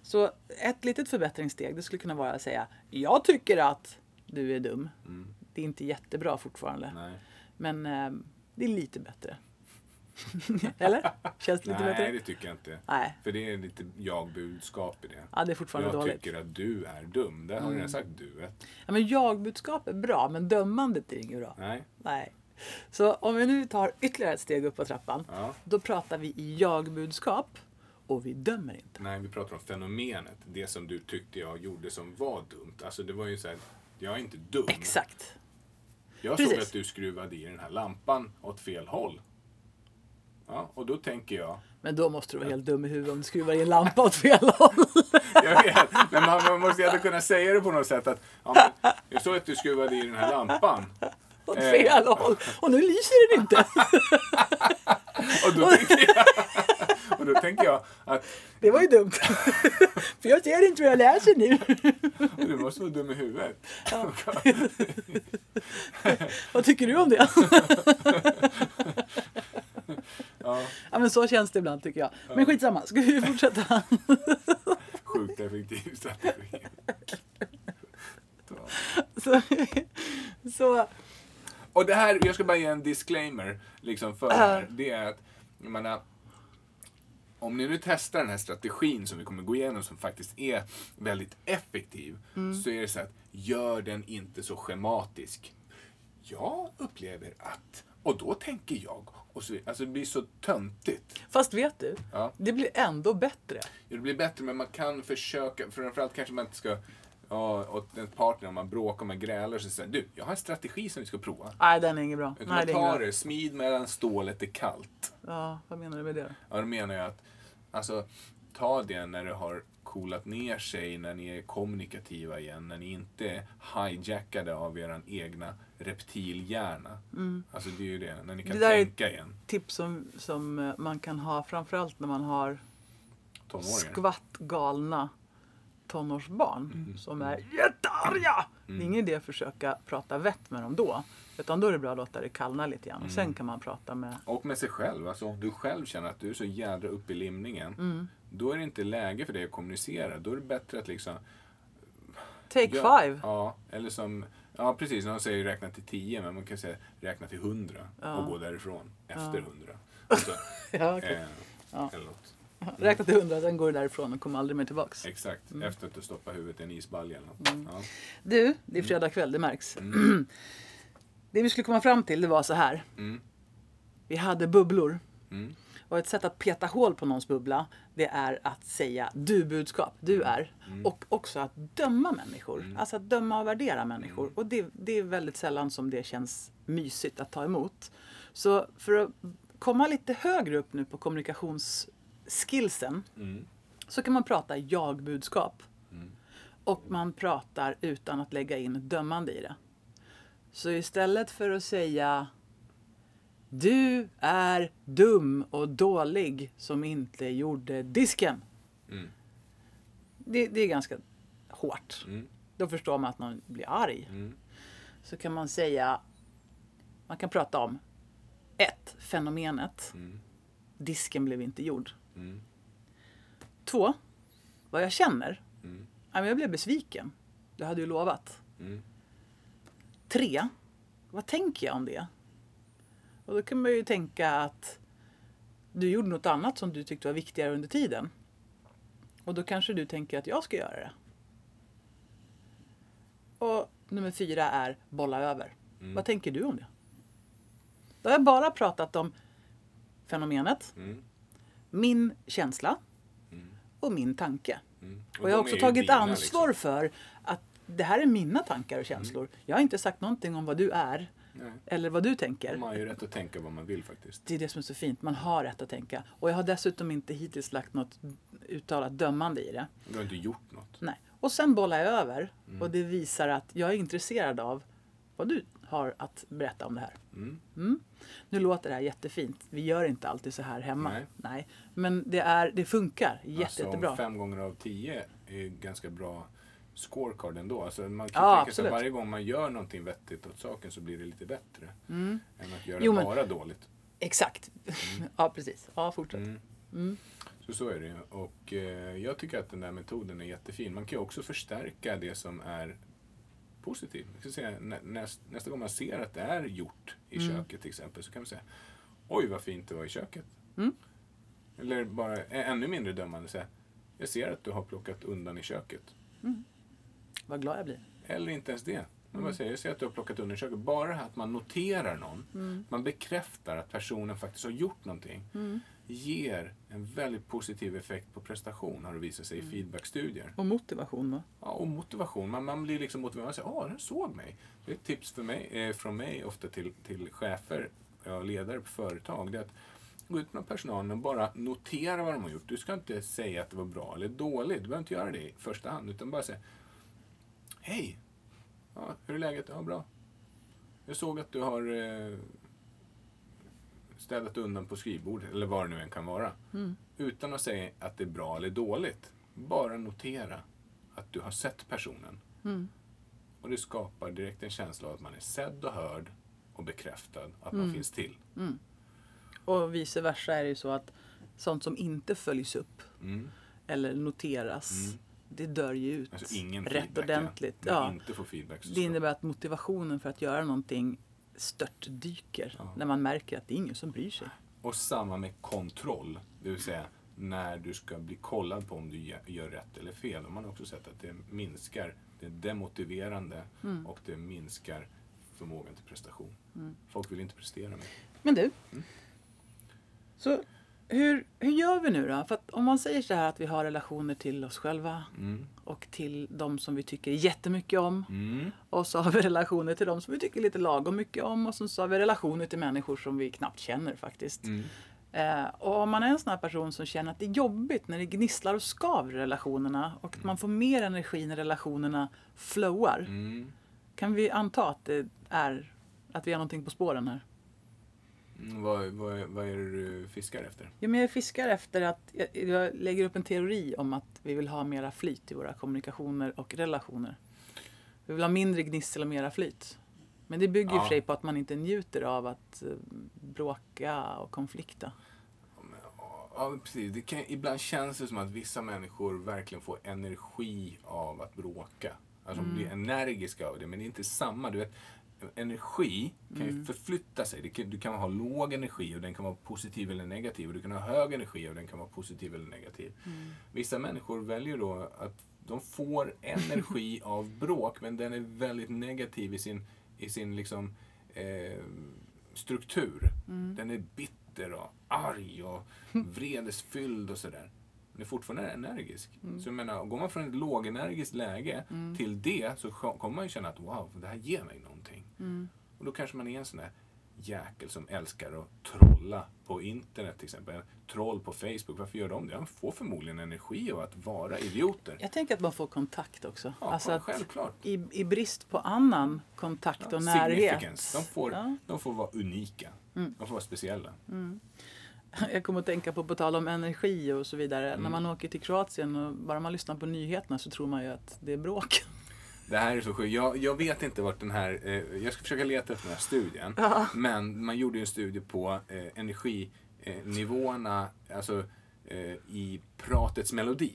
Speaker 1: Så ett litet förbättringssteg det skulle kunna vara att säga jag tycker att du är dum.
Speaker 2: Mm.
Speaker 1: Det är inte jättebra fortfarande.
Speaker 2: Nej.
Speaker 1: Men eh, det är lite bättre. <laughs> Eller? Känns det lite
Speaker 2: Nej,
Speaker 1: bättre?
Speaker 2: det tycker jag inte.
Speaker 1: Nej.
Speaker 2: För det är lite jag-budskap i det.
Speaker 1: Ja, det är fortfarande
Speaker 2: Jag
Speaker 1: dåligt. Mm.
Speaker 2: tycker att du är dum. Där har du redan sagt du.
Speaker 1: Ja, men jag-budskap är bra, men dömandet är inget bra.
Speaker 2: Nej.
Speaker 1: Nej. Så om vi nu tar ytterligare ett steg upp på trappan.
Speaker 2: Ja.
Speaker 1: Då pratar vi i jag-budskap och vi dömer inte.
Speaker 2: Nej, vi pratar om fenomenet. Det som du tyckte jag gjorde som var dumt. Alltså det var ju så här, jag är inte dum.
Speaker 1: Exakt.
Speaker 2: Jag såg
Speaker 1: Precis.
Speaker 2: att du skruvade i den här lampan åt fel håll. Ja, och då tänker jag,
Speaker 1: Men då måste du vara helt dum i huvudet om du skruvar i en lampa åt fel håll. <laughs>
Speaker 2: jag vet, men man, man måste ju ändå kunna säga det på något sätt att ja, men, jag såg att du skruvade i den här lampan.
Speaker 1: Åt
Speaker 2: Eh.
Speaker 1: fel håll. Och nu lyser den inte. <laughs>
Speaker 2: Och då tänker jag, <laughs> och då tänker jag att
Speaker 1: Det var ju dumt. <laughs> För jag ser inte vad jag läser nu.
Speaker 2: du måste vara dum i huvudet. <laughs>
Speaker 1: Vad tycker du om det?
Speaker 2: Ja,
Speaker 1: Ja men så känns det ibland tycker jag. Men skitsamma, ska vi fortsätta? <laughs>
Speaker 2: sjukt effektiv strategi.
Speaker 1: Så, så
Speaker 2: Och det här, jag ska bara ge en disclaimer liksom för det här. Det är att, jag menar, om ni nu testar den här strategin som vi kommer gå igenom som faktiskt är väldigt effektiv. Så är det så att, gör den inte så schematisk. Jag upplever att Och då tänker jag, och så, alltså det blir så töntigt.
Speaker 1: Fast vet du,
Speaker 2: Ja.
Speaker 1: det blir ändå bättre.
Speaker 2: Det blir bättre men man kan försöka, framförallt kanske man inte ska, ja, åt en partner om man bråkar, om man grälar så säger du, jag har en strategi som vi ska prova.
Speaker 1: Nej, den är inget bra.
Speaker 2: Utan
Speaker 1: Nej, det är inget
Speaker 2: tar
Speaker 1: bra.
Speaker 2: det, smid medan stålet är kallt.
Speaker 1: Ja, vad menar du med det?
Speaker 2: Ja, då menar jag att, alltså, ta det när det har coolat ner sig, när ni är kommunikativa igen, när ni inte är hijackade av er egna reptilhjärna. Alltså det är ju det, när ni kan
Speaker 1: Mm. Det där är-
Speaker 2: tänka igen.
Speaker 1: Tips som, som eh, man kan ha framförallt när man har
Speaker 2: Tonåringar.
Speaker 1: skvatt galna tonårsbarn
Speaker 2: Mm.
Speaker 1: som är jättearga. Det är ingen idé att försöka prata vett med dem då. Utan då är det bra att låta det kallna lite grann. Och sen
Speaker 2: Mm.
Speaker 1: kan man prata med...
Speaker 2: Och med sig själv. Alltså om du själv känner att du är så jädra uppe i limningen.
Speaker 1: Mm.
Speaker 2: Då är det inte läge för dig att kommunicera. Då är det bättre att liksom...
Speaker 1: Take
Speaker 2: Ja,
Speaker 1: five.
Speaker 2: Ja, eller som... Ja, precis. Någon säger räkna till tio, men man kan säga räkna till hundra och gå därifrån efter hundra. <laughs> Alltså,
Speaker 1: Ja, okej.
Speaker 2: eh,
Speaker 1: Ja.
Speaker 2: Eller något.
Speaker 1: Räkna till hundra, sen går du därifrån och kommer aldrig mer tillbaks.
Speaker 2: Exakt.
Speaker 1: Mm.
Speaker 2: Efter att du stoppar huvudet i en isbalja eller något. Ja.
Speaker 1: Du, det är fredag kväll, det märks. <clears throat> det vi skulle komma fram till, det var så här.
Speaker 2: Mm.
Speaker 1: Vi hade bubblor.
Speaker 2: Mm.
Speaker 1: Och ett sätt att peta hål på någons bubbla, det är att säga du-budskap. Du är. Och också att döma människor. Alltså att döma och värdera människor. Och det, det är väldigt sällan som det känns mysigt att ta emot. Så för att komma lite högre upp nu på kommunikationsskillsen
Speaker 2: Mm.
Speaker 1: så kan man prata jag-budskap. Och man pratar utan att lägga in dömande i det. Så istället för att säga Du är dum och dålig som inte gjorde disken.
Speaker 2: Mm.
Speaker 1: Det, det är ganska hårt.
Speaker 2: Mm.
Speaker 1: Då förstår man att någon blir arg.
Speaker 2: Mm.
Speaker 1: Så kan man säga Man kan prata om ett, Fenomenet.
Speaker 2: Mm.
Speaker 1: Disken blev inte gjord.
Speaker 2: Mm.
Speaker 1: Två, Vad jag känner.
Speaker 2: Mm.
Speaker 1: Jag blev besviken. Du hade ju lovat.
Speaker 2: Mm.
Speaker 1: Tre, vad tänker jag om det? Och då kan man ju tänka att du gjorde något annat som du tyckte var viktigare under tiden. Och då kanske du tänker att jag ska göra det. Och nummer fyra är bolla över. Vad tänker du om det? Då har jag bara pratat om fenomenet,
Speaker 2: Mm.
Speaker 1: Min känsla och min tanke.
Speaker 2: Mm.
Speaker 1: Och jag har också tagit
Speaker 2: dina,
Speaker 1: ansvar
Speaker 2: liksom.
Speaker 1: för att det här är mina tankar och känslor. Jag har inte sagt någonting om vad du är
Speaker 2: Nej.
Speaker 1: eller vad du tänker.
Speaker 2: Man har ju rätt att tänka vad man vill faktiskt.
Speaker 1: Det är det som är så fint. Man har rätt att tänka. Och jag har dessutom inte hittills lagt något uttalat dömande i det.
Speaker 2: Du har inte gjort något.
Speaker 1: Nej. Och sen bollar jag över.
Speaker 2: Mm.
Speaker 1: Och det visar att jag är intresserad av vad du har att berätta om det här.
Speaker 2: Mm.
Speaker 1: Mm. Nu låter det här jättefint. Vi gör inte alltid så här hemma.
Speaker 2: Nej.
Speaker 1: Men det, är, det funkar jätte,
Speaker 2: Alltså,
Speaker 1: jättebra.
Speaker 2: fem gånger av tio är ganska bra scorecard ändå. Alltså, man kan
Speaker 1: Ja,
Speaker 2: tänka sig att varje gång man gör någonting vettigt åt saken så blir det lite bättre. Än att göra
Speaker 1: Mm. Jo, men-
Speaker 2: bara dåligt.
Speaker 1: Exakt. <laughs> ja, precis. Ja, fortsätt.
Speaker 2: Mm. Så så är det. Och eh, jag tycker att den där metoden är jättefin. Man kan ju också förstärka det som är positivt. Jag ska säga, nä, näst, nästa gång man ser att det är gjort i
Speaker 1: Mm.
Speaker 2: köket till exempel så kan man säga Oj vad fint det var i köket.
Speaker 1: Mm.
Speaker 2: Eller bara ännu mindre dömande säga Jag ser att du har plockat undan i köket.
Speaker 1: Vad glad jag blir.
Speaker 2: Eller inte ens det. Man
Speaker 1: Mm.
Speaker 2: bara säger, jag ser att du har plockat undan i köket. Bara att man noterar någon. Man bekräftar att personen faktiskt har gjort någonting. Ger en väldigt positiv effekt på prestation har det visat sig i feedbackstudier.
Speaker 1: Och motivation va?
Speaker 2: Ja, och motivation. Man, man blir liksom motiverad. Man säger, åh, den såg mig. Det är ett tips för mig, eh, från mig ofta till, till chefer och ledare på företag. Det är att gå ut med personalen och bara notera vad de har gjort. Du ska inte säga att det var bra eller dåligt. Du behöver inte göra det i första hand. Utan bara säga, hej, ja, hur är läget? Ja, bra. Jag såg att du har eh, städat undan på skrivbordet, eller vad det nu än kan vara. Utan att säga att det är bra eller dåligt. Bara notera att du har sett personen. Och det skapar direkt en känsla av att man är sedd och hörd och bekräftad att man finns till.
Speaker 1: Och vice versa är det ju så att sånt som inte följs upp
Speaker 2: Mm.
Speaker 1: eller noteras, det dör ju ut
Speaker 2: Alltså
Speaker 1: rätt ordentligt.
Speaker 2: Ja.
Speaker 1: Det innebär att motivationen för att göra någonting störtdyker när man märker att det är ingen som bryr sig.
Speaker 2: Och samma med kontroll. Det vill säga när du ska bli kollad på om du gör rätt eller fel. Och man har också sett att det minskar, det är demotiverande
Speaker 1: Mm.
Speaker 2: och det minskar förmågan till prestation.
Speaker 1: Mm.
Speaker 2: Folk vill inte prestera mer.
Speaker 1: Men du.
Speaker 2: Mm.
Speaker 1: Så hur, hur gör vi nu då? För att om man säger så här att vi har relationer till oss själva
Speaker 2: Mm.
Speaker 1: och till de som vi tycker jättemycket om.
Speaker 2: Mm.
Speaker 1: Och så har vi <laughs> relationer till de som vi tycker lite lagom mycket om. Och så har vi relationer till människor som vi knappt känner faktiskt.
Speaker 2: Mm.
Speaker 1: Eh, och om man är en sån här person som känner att det är jobbigt när det gnisslar och skaver i relationerna och att man får mer energi när relationerna flowar.
Speaker 2: Mm.
Speaker 1: Kan vi anta att det är att vi har någonting på spåren här?
Speaker 2: Mm. Vad, vad, vad är det du fiskar efter?
Speaker 1: Jo, men jag fiskar efter att jag, jag lägger upp en teori om att vi vill ha mera flyt i våra kommunikationer och relationer. Vi vill ha mindre gnissel och mera flyt. Men det bygger ju
Speaker 2: Ja.
Speaker 1: för sig på att man inte njuter av att eh, bråka och konflikta.
Speaker 2: Ja, precis. Det kan, ibland känns det som att vissa människor verkligen får energi av att bråka. Alltså de blir energiska av det, men det är inte samma. Du vet, energi kan ju förflytta sig. Kan, du kan ha låg energi och den kan vara positiv eller negativ. Och du kan ha hög energi och den kan vara positiv eller negativ. Vissa människor väljer då att de får energi <laughs> av bråk, men den är väldigt negativ i sin, i sin liksom, eh, struktur. Den är bitter och arg och <laughs> vredesfylld och sådär. Men är fortfarande energisk. Så jag menar, går man från ett lågenergiskt läge till det så kommer man ju känna att wow, det här ger mig någonting. Och då kanske man är en sån där jäkel som älskar att trolla på internet till exempel. Troll på Facebook, varför gör de det? De får förmodligen energi av att vara idioter.
Speaker 1: Jag tänker att man får kontakt också.
Speaker 2: Ja,
Speaker 1: alltså
Speaker 2: självklart.
Speaker 1: i, I brist på annan kontakt och närhet.
Speaker 2: De får,
Speaker 1: Ja. Mm.
Speaker 2: de får vara unika. De får vara speciella. <laughs>
Speaker 1: Jag kommer att tänka på, på tal om energi och så vidare.
Speaker 2: Mm.
Speaker 1: När man åker till Kroatien och bara man lyssnar på nyheterna så tror man ju att det är bråk. <laughs>
Speaker 2: Det här är så sjukt. Jag, jag vet inte vart den här... Eh, jag ska försöka leta efter den här studien. Men man gjorde ju en studie på eh, energinivåerna alltså, eh, i pratets melodi.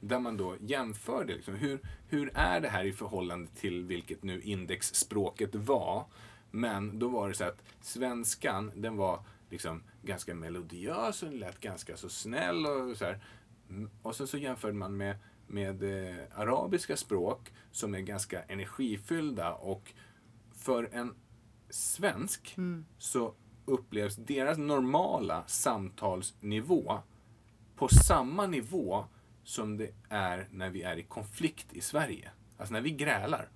Speaker 2: Där man då jämförde liksom, hur, hur är det här i förhållande till vilket nu indexspråket var. Men då var det så att svenskan, den var liksom ganska melodiös och den lät ganska så snäll och så här. Mm, Och sen så jämförde man med, med eh, arabiska språk som är ganska energifyllda och för en svensk så upplevs deras normala samtalsnivå på samma nivå som det är när vi är i konflikt i Sverige. Alltså när vi grälar.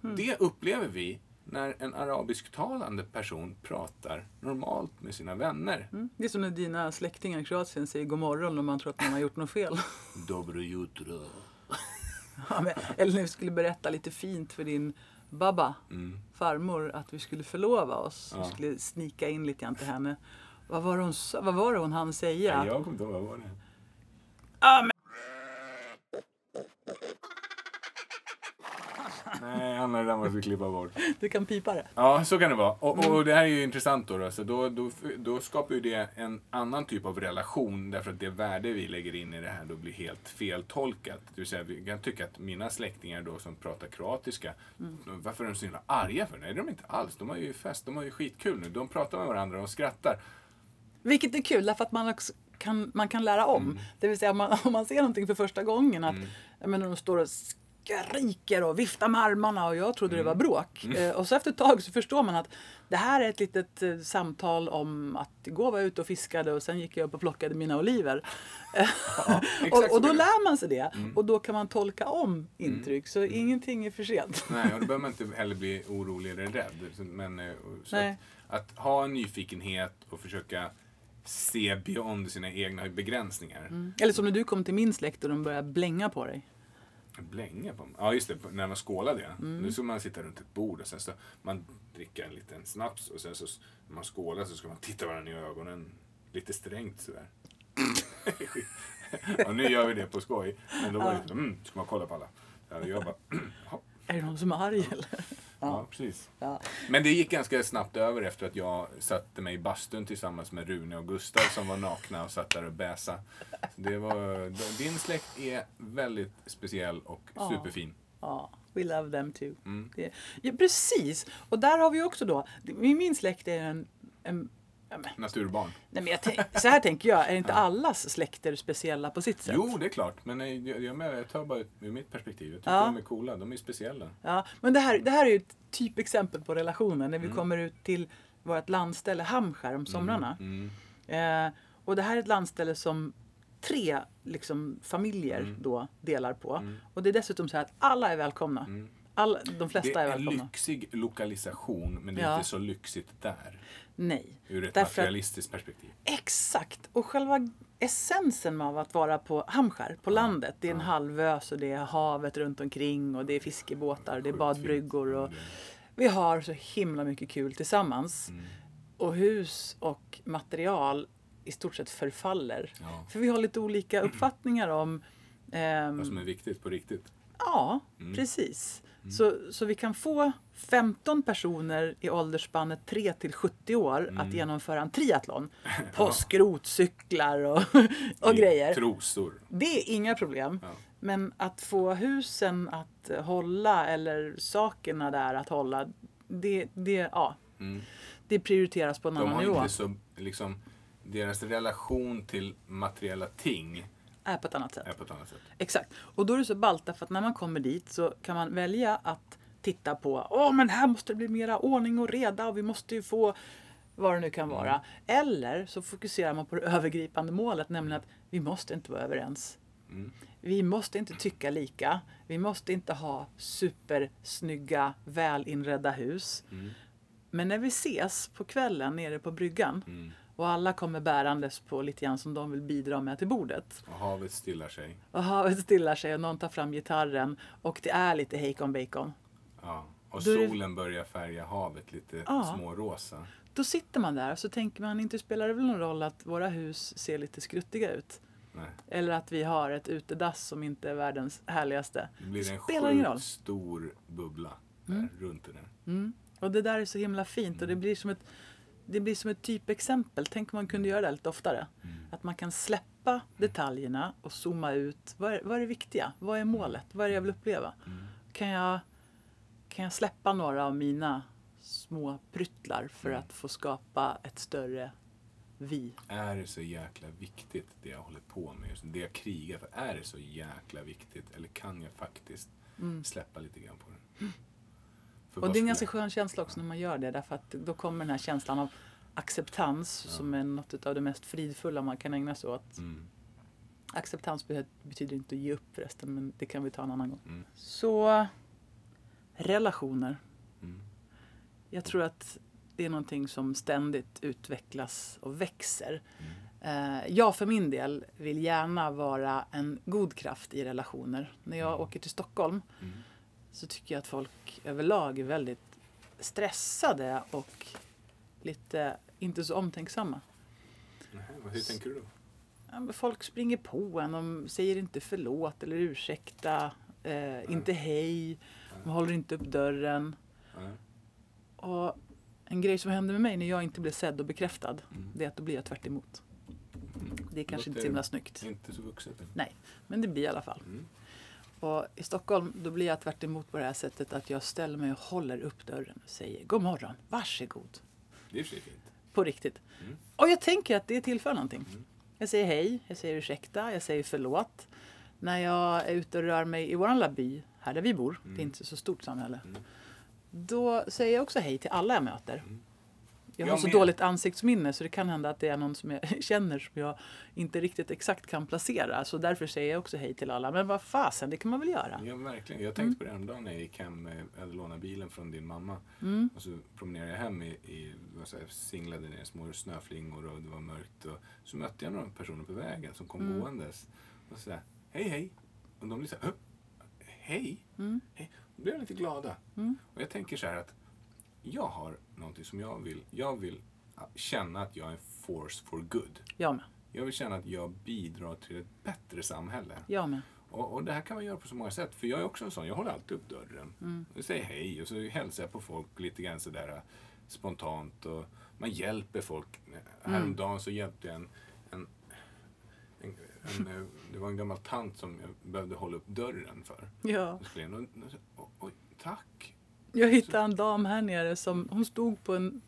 Speaker 2: Det upplever vi när en arabisktalande person pratar normalt med sina vänner.
Speaker 1: Mm. Det är som när dina släktingar i Kroatien säger god morgon och man tror att man har gjort något fel. <laughs>
Speaker 2: Dobro jutro. <laughs>
Speaker 1: Ja, men, eller när vi skulle berätta lite fint för din babba,
Speaker 2: Mm.
Speaker 1: farmor, att vi skulle förlova oss.
Speaker 2: Ja.
Speaker 1: Vi skulle snika in lite grann till henne. Vad var hon, vad var det hon hann säga?
Speaker 2: Jag kommer inte ihåg, vad var det?
Speaker 1: Ja, men,
Speaker 2: Nej, Anna, måste vi klippa bort.
Speaker 1: du kan pipa det.
Speaker 2: Ja, så kan det vara. Och, och det här är ju intressant då. Då, så då, då, då skapar ju det en annan typ av relation därför att det värde vi lägger in i det här då blir helt feltolkat. Det vill säga, vi kan tycka att mina släktingar då som pratar kroatiska, varför är de så himla arga för? Nej, det är de inte alls. De har ju fest, de har ju skitkul nu. De pratar med varandra och skrattar.
Speaker 1: Vilket är kul därför att man också kan, man kan lära om.
Speaker 2: Mm.
Speaker 1: Det vill säga om man, <laughs> om man ser någonting för första gången att jag menar, de står och skriker och viftar med armarna och jag trodde det var
Speaker 2: Mm.
Speaker 1: bråk. Eh, och så efter ett tag så förstår man att det här är ett litet eh, samtal om att igår var jag ute och fiskade och sen gick jag upp och plockade mina oliver. <laughs>
Speaker 2: exakt
Speaker 1: och, och då lär man sig det och då kan man tolka om intryck så ingenting är för sent. <laughs>
Speaker 2: Nej, och då behöver man inte heller bli orolig eller rädd. Men eh, att, att ha en nyfikenhet och försöka se beyond sina egna begränsningar.
Speaker 1: Eller som när du kom till min släkt och de började blänga på dig.
Speaker 2: Blänga på. Ja, just det. När man skålade, ja. Nu ska man sitta runt ett bord och sen så man dricka en liten snaps och sen så när man skålar så ska man titta varandra i ögonen lite strängt sådär. <laughs> ja, nu gör vi det på skoj. Men då var det liksom, mm, ska man kolla på alla. Ja, jag bara, <clears throat>
Speaker 1: Är det någon som är arg eller?
Speaker 2: Ja, precis.
Speaker 1: Ja.
Speaker 2: Men det gick ganska snabbt över efter att jag satte mig i bastun tillsammans med Rune och Gustav som var nakna och satt där och bäsa. Det var, din släkt är väldigt speciell och
Speaker 1: Ja.
Speaker 2: superfin.
Speaker 1: Ja, we love them too.
Speaker 2: Mm.
Speaker 1: Det, ja, precis, och där har vi också då, min släkt är en, en Ja, men,
Speaker 2: Naturbarn.
Speaker 1: nej, men tänk, så här tänker jag, är inte <laughs> allas släkter speciella på sitt sätt?
Speaker 2: Jo, det är klart. Men nej, jag, jag, jag tar bara ur mitt perspektiv. Jag tycker
Speaker 1: Ja.
Speaker 2: de är coola. De är speciella.
Speaker 1: Ja, men det här, det här är ju ett typexempel på relationer när vi
Speaker 2: Mm.
Speaker 1: kommer ut till vårt landställe Hamskär om somrarna.
Speaker 2: Mm.
Speaker 1: Eh, och det här är ett landställe som tre liksom, familjer
Speaker 2: Mm.
Speaker 1: då delar på. Och det är dessutom så här att alla är välkomna. Alla, de
Speaker 2: Det
Speaker 1: flesta är
Speaker 2: är en
Speaker 1: välkomna.
Speaker 2: lyxig lokalisation, men det är
Speaker 1: Ja.
Speaker 2: inte så lyxigt där.
Speaker 1: Nej.
Speaker 2: Ur ett
Speaker 1: Därför
Speaker 2: materialistiskt perspektiv.
Speaker 1: Exakt! Och själva essensen av att vara på Hamskär, på landet. Det är en halvö så det är havet runt omkring och det är fiskebåtar, det är badbryggor. Och vi har så himla mycket kul tillsammans.
Speaker 2: Mm.
Speaker 1: Och hus och material i stort sett förfaller.
Speaker 2: Ja.
Speaker 1: För vi har lite olika uppfattningar om ehm,
Speaker 2: Vad som är viktigt på riktigt.
Speaker 1: Ja,
Speaker 2: Mm.
Speaker 1: precis. Så, så vi kan få 15 personer i åldersspannet 3 till 70 år
Speaker 2: Mm.
Speaker 1: att genomföra en triathlon. <laughs> På skrotcyklar och, <laughs> och
Speaker 2: I
Speaker 1: grejer.
Speaker 2: Trosor.
Speaker 1: Det är inga problem.
Speaker 2: Ja.
Speaker 1: Men att få husen att hålla eller sakerna där att hålla. Det, det, ja,
Speaker 2: Mm.
Speaker 1: det prioriteras på en
Speaker 2: De
Speaker 1: annan nivå.
Speaker 2: så, liksom, deras relation till materiella ting
Speaker 1: Är på ett annat sätt.
Speaker 2: är på ett annat sätt.
Speaker 1: Exakt. Och då är det så ballt därför att när man kommer dit så kan man välja att titta på Åh men här måste det bli mera ordning och reda och vi måste ju få vad det nu kan vara. Eller så fokuserar man på det övergripande målet, nämligen att vi måste inte vara överens.
Speaker 2: Mm.
Speaker 1: Vi måste inte tycka lika. Vi måste inte ha supersnygga, välinredda hus.
Speaker 2: Mm.
Speaker 1: Men när vi ses på kvällen nere på bryggan
Speaker 2: Mm.
Speaker 1: Och alla kommer bärandes på lite grann som de vill bidra med till bordet.
Speaker 2: Och havet stillar sig.
Speaker 1: Och havet stillar sig och någon tar fram gitarren och det är lite hejkon bacon.
Speaker 2: Ja. Och
Speaker 1: Då är det-
Speaker 2: solen börjar färga havet lite
Speaker 1: Ja.
Speaker 2: smårosa.
Speaker 1: Då sitter man där och så tänker man, inte spelar det väl någon roll att våra hus ser lite skruttiga ut.
Speaker 2: Nej.
Speaker 1: Eller att vi har ett utedass som inte är världens härligaste.
Speaker 2: Det blir en
Speaker 1: spelar ingen roll.
Speaker 2: stor bubbla där, runt det där.
Speaker 1: Mm. Och det där är så himla fint och det blir som ett, det blir som ett typexempel. Tänk om man kunde göra det lite oftare. Att man kan släppa detaljerna och zooma ut. Vad är, vad är det viktiga? Vad är målet? Vad är det jag vill uppleva? Kan, jag, kan jag släppa några av mina små pryttlar för att få skapa ett större vi?
Speaker 2: Är det så jäkla viktigt det jag håller på med, just det jag krigar för? Är det så jäkla viktigt? Eller kan jag faktiskt släppa lite grann på det? <sniffs>
Speaker 1: Och det är en ganska skön känsla också när man gör det. Därför att då kommer den här känslan av acceptans som är något av det mest fridfulla man kan ägna sig åt.
Speaker 2: Mm.
Speaker 1: Acceptans be- betyder inte att ge upp förresten, men det kan vi ta en annan gång.
Speaker 2: Mm.
Speaker 1: Så relationer.
Speaker 2: Mm.
Speaker 1: Jag tror att det är någonting som ständigt utvecklas och växer. Eh, Jag för min del vill gärna vara en god kraft i relationer. När jag åker till Stockholm
Speaker 2: Mm. Så
Speaker 1: tycker jag att folk överlag är väldigt stressade och lite inte så omtänksamma.
Speaker 2: Nej, hur tänker du då?
Speaker 1: Ja, Folk springer på en, de säger inte förlåt eller ursäkta, eh, inte hej, de håller inte upp dörren.
Speaker 2: Nej.
Speaker 1: Och en grej som händer med mig när jag inte blir sedd och bekräftad,
Speaker 2: Mm.
Speaker 1: det är att då blir jag tvärt emot. Det är kanske inte så himla snyggt.
Speaker 2: Inte så vuxet.
Speaker 1: Nej, men det blir i alla fall.
Speaker 2: Mm.
Speaker 1: Och i Stockholm då blir jag tvärt emot på det här sättet att jag ställer mig och håller upp dörren och säger God morgon, varsågod.
Speaker 2: Det är fint.
Speaker 1: På riktigt.
Speaker 2: Mm.
Speaker 1: Och jag tänker att det tillför någonting. Jag säger hej, jag säger ursäkta, jag säger förlåt. När jag är ute och rör mig i vår lilla by, här där vi bor, det är inte så stort samhälle.
Speaker 2: Mm.
Speaker 1: Då säger jag också hej till alla jag möter. Jag har
Speaker 2: Jag
Speaker 1: så
Speaker 2: med.
Speaker 1: dåligt ansiktsminne så det kan hända att det är någon som jag <laughs> känner som jag inte riktigt exakt kan placera. Så därför säger jag också hej till alla. Men vad fasen, det kan man väl göra?
Speaker 2: Ja, verkligen. Jag
Speaker 1: Mm.
Speaker 2: tänkte på det häromdagen när jag gick hem. Jag hade lånat bilen från din mamma.
Speaker 1: Mm.
Speaker 2: Och så promenerade jag hem i, i vad säger, singlade ner små snöflingor och det var mörkt. Och så mötte jag några personer på vägen som kom
Speaker 1: Mm.
Speaker 2: gåendes. Och så där, hej hej. Och de blev så här, "Hö? hej.
Speaker 1: Mm.
Speaker 2: hej. Då blev jag lite glada.
Speaker 1: Mm.
Speaker 2: Och jag tänker så här att jag har någonting som jag vill. Jag vill känna att jag är en force for good.
Speaker 1: Jag med.
Speaker 2: Jag vill känna att jag bidrar till ett bättre samhälle.
Speaker 1: Jag med.
Speaker 2: Och, och det här kan man göra på så många sätt. För jag är också en sån, jag håller alltid upp dörren.
Speaker 1: Mm.
Speaker 2: Jag säger hej och så hälsar jag på folk lite grann sådär äh, spontant. Och man hjälper folk. Häromdagen så hjälpte jag en, en, en, en, eh, <laughs> det var en gammal tant som jag behövde hålla upp dörren för.
Speaker 1: Ja.
Speaker 2: Och, och, och, oj, tack.
Speaker 1: Jag hittade en dam här nere som hon stod på en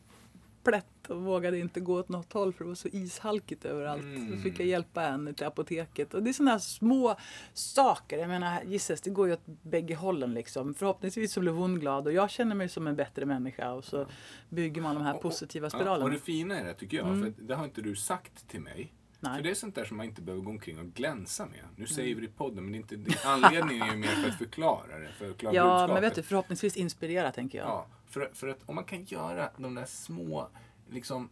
Speaker 1: plätt och vågade inte gå åt något håll för det var så ishalkigt överallt.
Speaker 2: Mm.
Speaker 1: Då fick jag hjälpa henne till apoteket. Och det är sådana här små saker. Jag menar, gissas, det går ju åt bägge hållen liksom. Förhoppningsvis så blev hon glad och jag känner mig som en bättre människa och så bygger man de här
Speaker 2: Och-
Speaker 1: positiva spiralerna.
Speaker 2: och det fina är det tycker jag,
Speaker 1: Mm.
Speaker 2: för det har inte du sagt till mig.
Speaker 1: Nej.
Speaker 2: För det är sånt där som man inte behöver gå omkring och glänsa med. Nu säger vi det i podden, men det är inte, det, anledningen är ju mer för att förklara det. För att förklara
Speaker 1: Ja,
Speaker 2: budskapet.
Speaker 1: men vet du, förhoppningsvis inspirera tänker jag.
Speaker 2: Ja, för, för att om man kan göra de där små, liksom,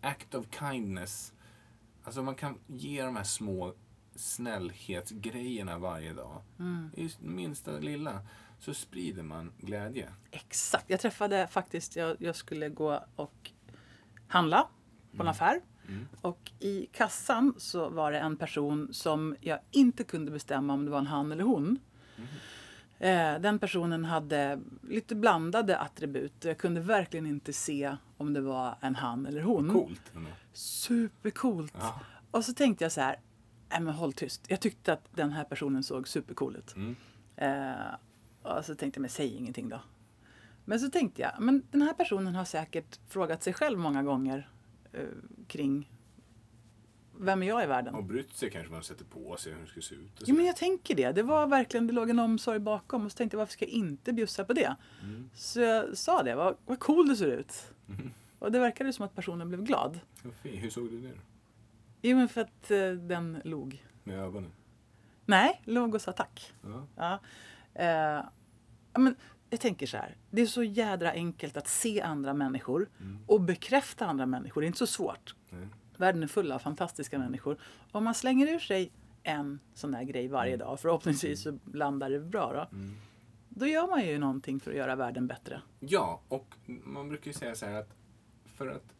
Speaker 2: act of kindness. Alltså man kan ge de här små snällhetsgrejerna varje dag.
Speaker 1: Mm.
Speaker 2: I minsta lilla. Så sprider man glädje.
Speaker 1: Exakt. Jag träffade faktiskt, jag, jag skulle gå och handla på en affär.
Speaker 2: Mm.
Speaker 1: Och i kassan så var det en person som jag inte kunde bestämma om det var en han eller hon. Eh, den personen hade lite blandade attribut. Jag kunde verkligen inte se om det var en han eller hon.
Speaker 2: Coolt. ändå.
Speaker 1: Supercoolt.
Speaker 2: Ja.
Speaker 1: Och så tänkte jag så här, nej men håll tyst. Jag tyckte att den här personen såg supercool ut.
Speaker 2: Mm.
Speaker 1: Eh, och så tänkte jag, men säg ingenting då. Men så tänkte jag, men den här personen har säkert frågat sig själv många gånger kring vem är jag i världen?
Speaker 2: Och brytt sig kanske man sätter på sig hur det ska se ut.
Speaker 1: Jo, men jag tänker det. Det var verkligen, det låg en omsorg bakom. Och så tänkte jag, varför ska jag inte bjussa på det?
Speaker 2: Mm.
Speaker 1: Så jag sa det, vad, vad cool du ser ut.
Speaker 2: Mhm.
Speaker 1: Och det verkade som att personen blev glad.
Speaker 2: Fint. Hur såg du det då?
Speaker 1: Jo, men för att eh, den log.
Speaker 2: Med ögonen?
Speaker 1: Nej, låg och sa tack.
Speaker 2: Ja.
Speaker 1: Ja. Eh, men jag tänker så här. Det är så jädra enkelt att se andra människor
Speaker 2: Mm.
Speaker 1: och bekräfta andra människor. Det är inte så svårt.
Speaker 2: Nej.
Speaker 1: Världen är full av fantastiska människor. Om man slänger ur sig en sån där grej varje dag, förhoppningsvis så landar det bra då.
Speaker 2: Mm.
Speaker 1: Då gör man ju någonting för att göra världen bättre.
Speaker 2: Ja, och man brukar ju säga så här att för att,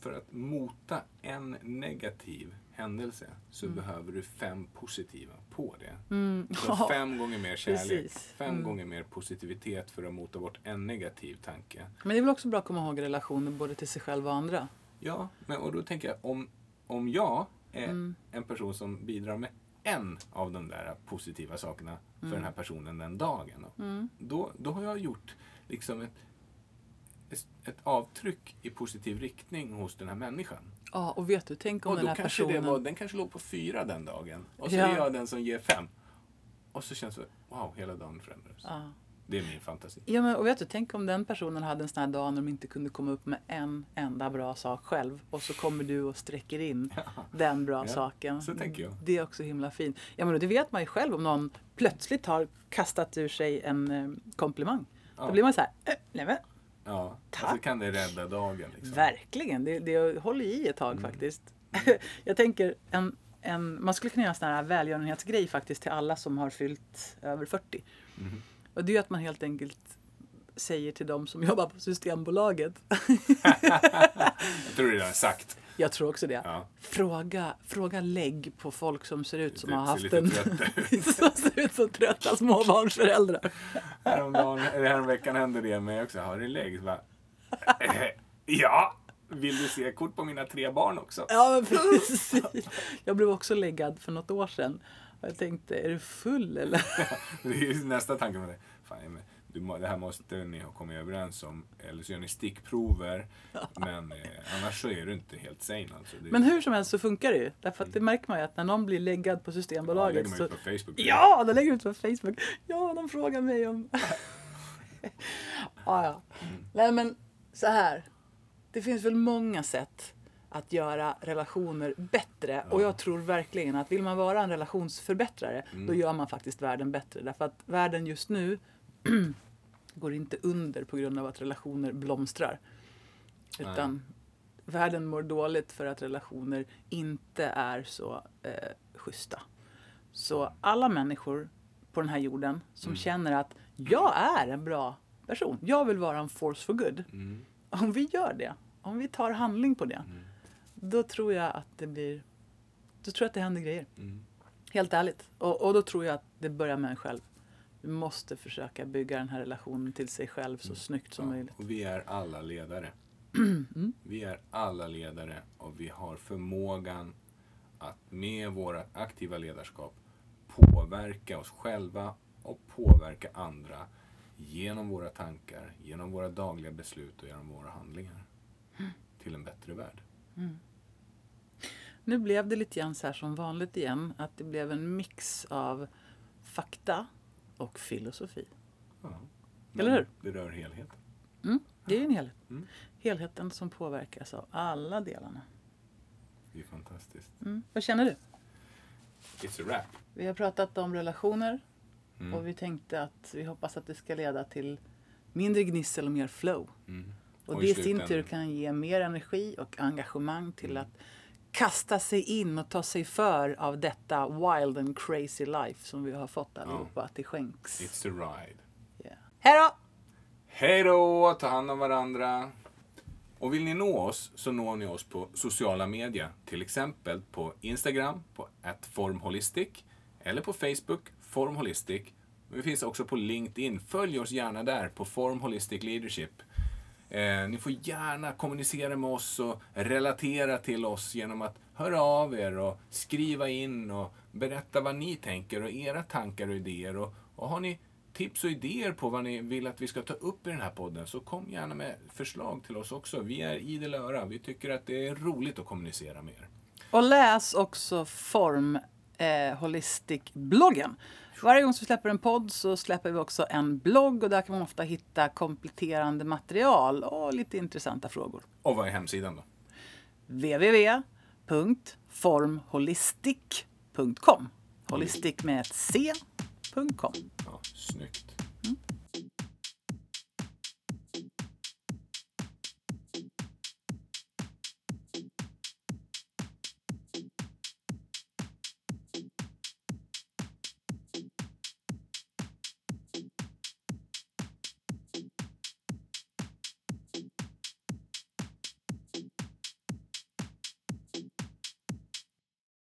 Speaker 2: för att mota en negativ händelse så behöver du fem positiva på det.
Speaker 1: Mm.
Speaker 2: Så fem gånger mer kärlek,
Speaker 1: Precis.
Speaker 2: fem
Speaker 1: Mm.
Speaker 2: gånger mer positivitet för att mota bort en negativ tanke.
Speaker 1: Men det är väl också bra att komma ihåg relationer både till sig själv och andra.
Speaker 2: Ja, men, och då tänker jag om, om jag är
Speaker 1: Mm.
Speaker 2: en person som bidrar med en av de där positiva sakerna för den här personen den dagen.
Speaker 1: Mm.
Speaker 2: Då, då har jag gjort liksom ett, ett avtryck i positiv riktning hos den här människan.
Speaker 1: Ja, och vet du, tänk om
Speaker 2: Och
Speaker 1: den här
Speaker 2: kanske
Speaker 1: personen...
Speaker 2: det var, den kanske låg på fyra den dagen. Och så
Speaker 1: Ja.
Speaker 2: är jag den som ger fem. Och så känns det, wow, hela dagen förändrades.
Speaker 1: Ja.
Speaker 2: Det är min fantasi.
Speaker 1: Ja, men och vet du, tänk om den personen hade en sån här dag när de inte kunde komma upp med en enda bra sak själv och så kommer du och sträcker in den bra
Speaker 2: Ja,
Speaker 1: saken.
Speaker 2: så tänker jag.
Speaker 1: Det är också himla fint. Ja, men det vet man ju själv om någon plötsligt har kastat ur sig en eh, komplimang. Då
Speaker 2: Ja.
Speaker 1: blir man så här, äh, nej men
Speaker 2: Ja, och så
Speaker 1: Tack.
Speaker 2: kan det rädda dagen. Liksom.
Speaker 1: verkligen, det, det håller i ett tag
Speaker 2: Mm.
Speaker 1: faktiskt. <laughs> Jag tänker, en, en, man skulle kunna göra en sån här välgörenhetsgrej faktiskt till alla som har fyllt över 40.
Speaker 2: Mhm.
Speaker 1: Och det är ju att man helt enkelt säger till dem som jobbar på Systembolaget <laughs>
Speaker 2: Jag tror det är sagt.
Speaker 1: Jag tror också det.
Speaker 2: Ja.
Speaker 1: Fråga, fråga lägg på folk som ser ut som
Speaker 2: Det
Speaker 1: har haft en... <laughs> som ser ut som trötta småbarnsföräldrar.
Speaker 2: Häromdagen, eller häromveckan hände det mig också. Har du lägg? Bara, eh, ja, vill du se kort på mina tre barn också?
Speaker 1: Ja, precis. Jag blev också läggad för något år sedan. Och jag tänkte, är du full eller? <laughs>
Speaker 2: Det är ju nästa tanke med det. Fan, du, det här måste ni ha kommit överens om. Eller så gör ni stickprover. <laughs> Men eh, annars så är du inte helt sane alltså. Det,
Speaker 1: Men hur som helst så funkar det ju. Därför att det märker man ju att när någon blir läggad på
Speaker 2: ja,
Speaker 1: Systembolaget
Speaker 2: lägger man ut på Facebook.
Speaker 1: Ja, de lägger ut på Facebook. Ja, de frågar mig om... <laughs> ja, ja. Nej, men så här. Det finns väl många sätt att göra relationer bättre. Och jag tror verkligen att vill man vara en relationsförbättrare, då gör man faktiskt världen bättre. Därför att världen just nu går inte under på grund av att relationer blomstrar. Utan världen mår dåligt för att relationer inte är så eh, schyssta. Så alla människor på den här jorden som känner att jag är en bra person, jag vill vara en force for good.
Speaker 2: Mm.
Speaker 1: Om vi gör det, om vi tar handling på det,
Speaker 2: Mm.
Speaker 1: då tror jag att det blir, då tror jag att det händer grejer.
Speaker 2: Mm.
Speaker 1: Helt ärligt. Och, och då tror jag att det börjar med en själv. Du måste försöka bygga den här relationen till sig själv så snyggt som
Speaker 2: Ja,
Speaker 1: möjligt.
Speaker 2: och vi är alla ledare. <clears throat>
Speaker 1: Mm.
Speaker 2: Vi är alla ledare och vi har förmågan att med våra aktiva ledarskap påverka oss själva och påverka andra genom våra tankar, genom våra dagliga beslut och genom våra handlingar till en bättre värld.
Speaker 1: Nu blev det lite grann så här som vanligt igen. Att det blev en mix av fakta och filosofi.
Speaker 2: Ja.
Speaker 1: Eller hur?
Speaker 2: Det rör helheten.
Speaker 1: Mm, det är en helhet.
Speaker 2: Mm.
Speaker 1: Helheten som påverkas av alla delarna.
Speaker 2: Det är fantastiskt.
Speaker 1: Mm. Vad känner du?
Speaker 2: It's a wrap.
Speaker 1: Vi har pratat om relationer
Speaker 2: Mm.
Speaker 1: och vi tänkte att vi hoppas att det ska leda till mindre gnissel och mer flow.
Speaker 2: Mm.
Speaker 1: Och,
Speaker 2: Och
Speaker 1: det
Speaker 2: i
Speaker 1: sin tur kan ge mer energi och engagemang till
Speaker 2: Mm.
Speaker 1: att kasta sig in och ta sig för av detta wild and crazy life som vi har fått allihopa till skänks.
Speaker 2: It's a ride.
Speaker 1: Yeah. Hej då!
Speaker 2: Hej då! Ta hand om varandra. Och vill ni nå oss så når ni oss på sociala medier. Till exempel på Instagram på formholistic eller på Facebook formholistic. Vi finns också på LinkedIn. Följ oss gärna där på Form Holistic Leadership. Eh, ni får gärna kommunicera med oss och relatera till oss genom att höra av er och skriva in och berätta vad ni tänker och era tankar och idéer. Och, och har ni tips och idéer på vad ni vill att vi ska ta upp i den här podden så kom gärna med förslag till oss också. Vi är idel öra. Vi tycker att det är roligt att kommunicera med er.
Speaker 1: Och läs också Form eh, Holistic-bloggen. Varje gång som vi släpper en podd så släpper vi också en blogg och där kan man ofta hitta kompletterande material och lite intressanta frågor.
Speaker 2: Och vad är hemsidan då?
Speaker 1: www.formholistic.com Holistic med ett C.com
Speaker 2: Ja, snyggt.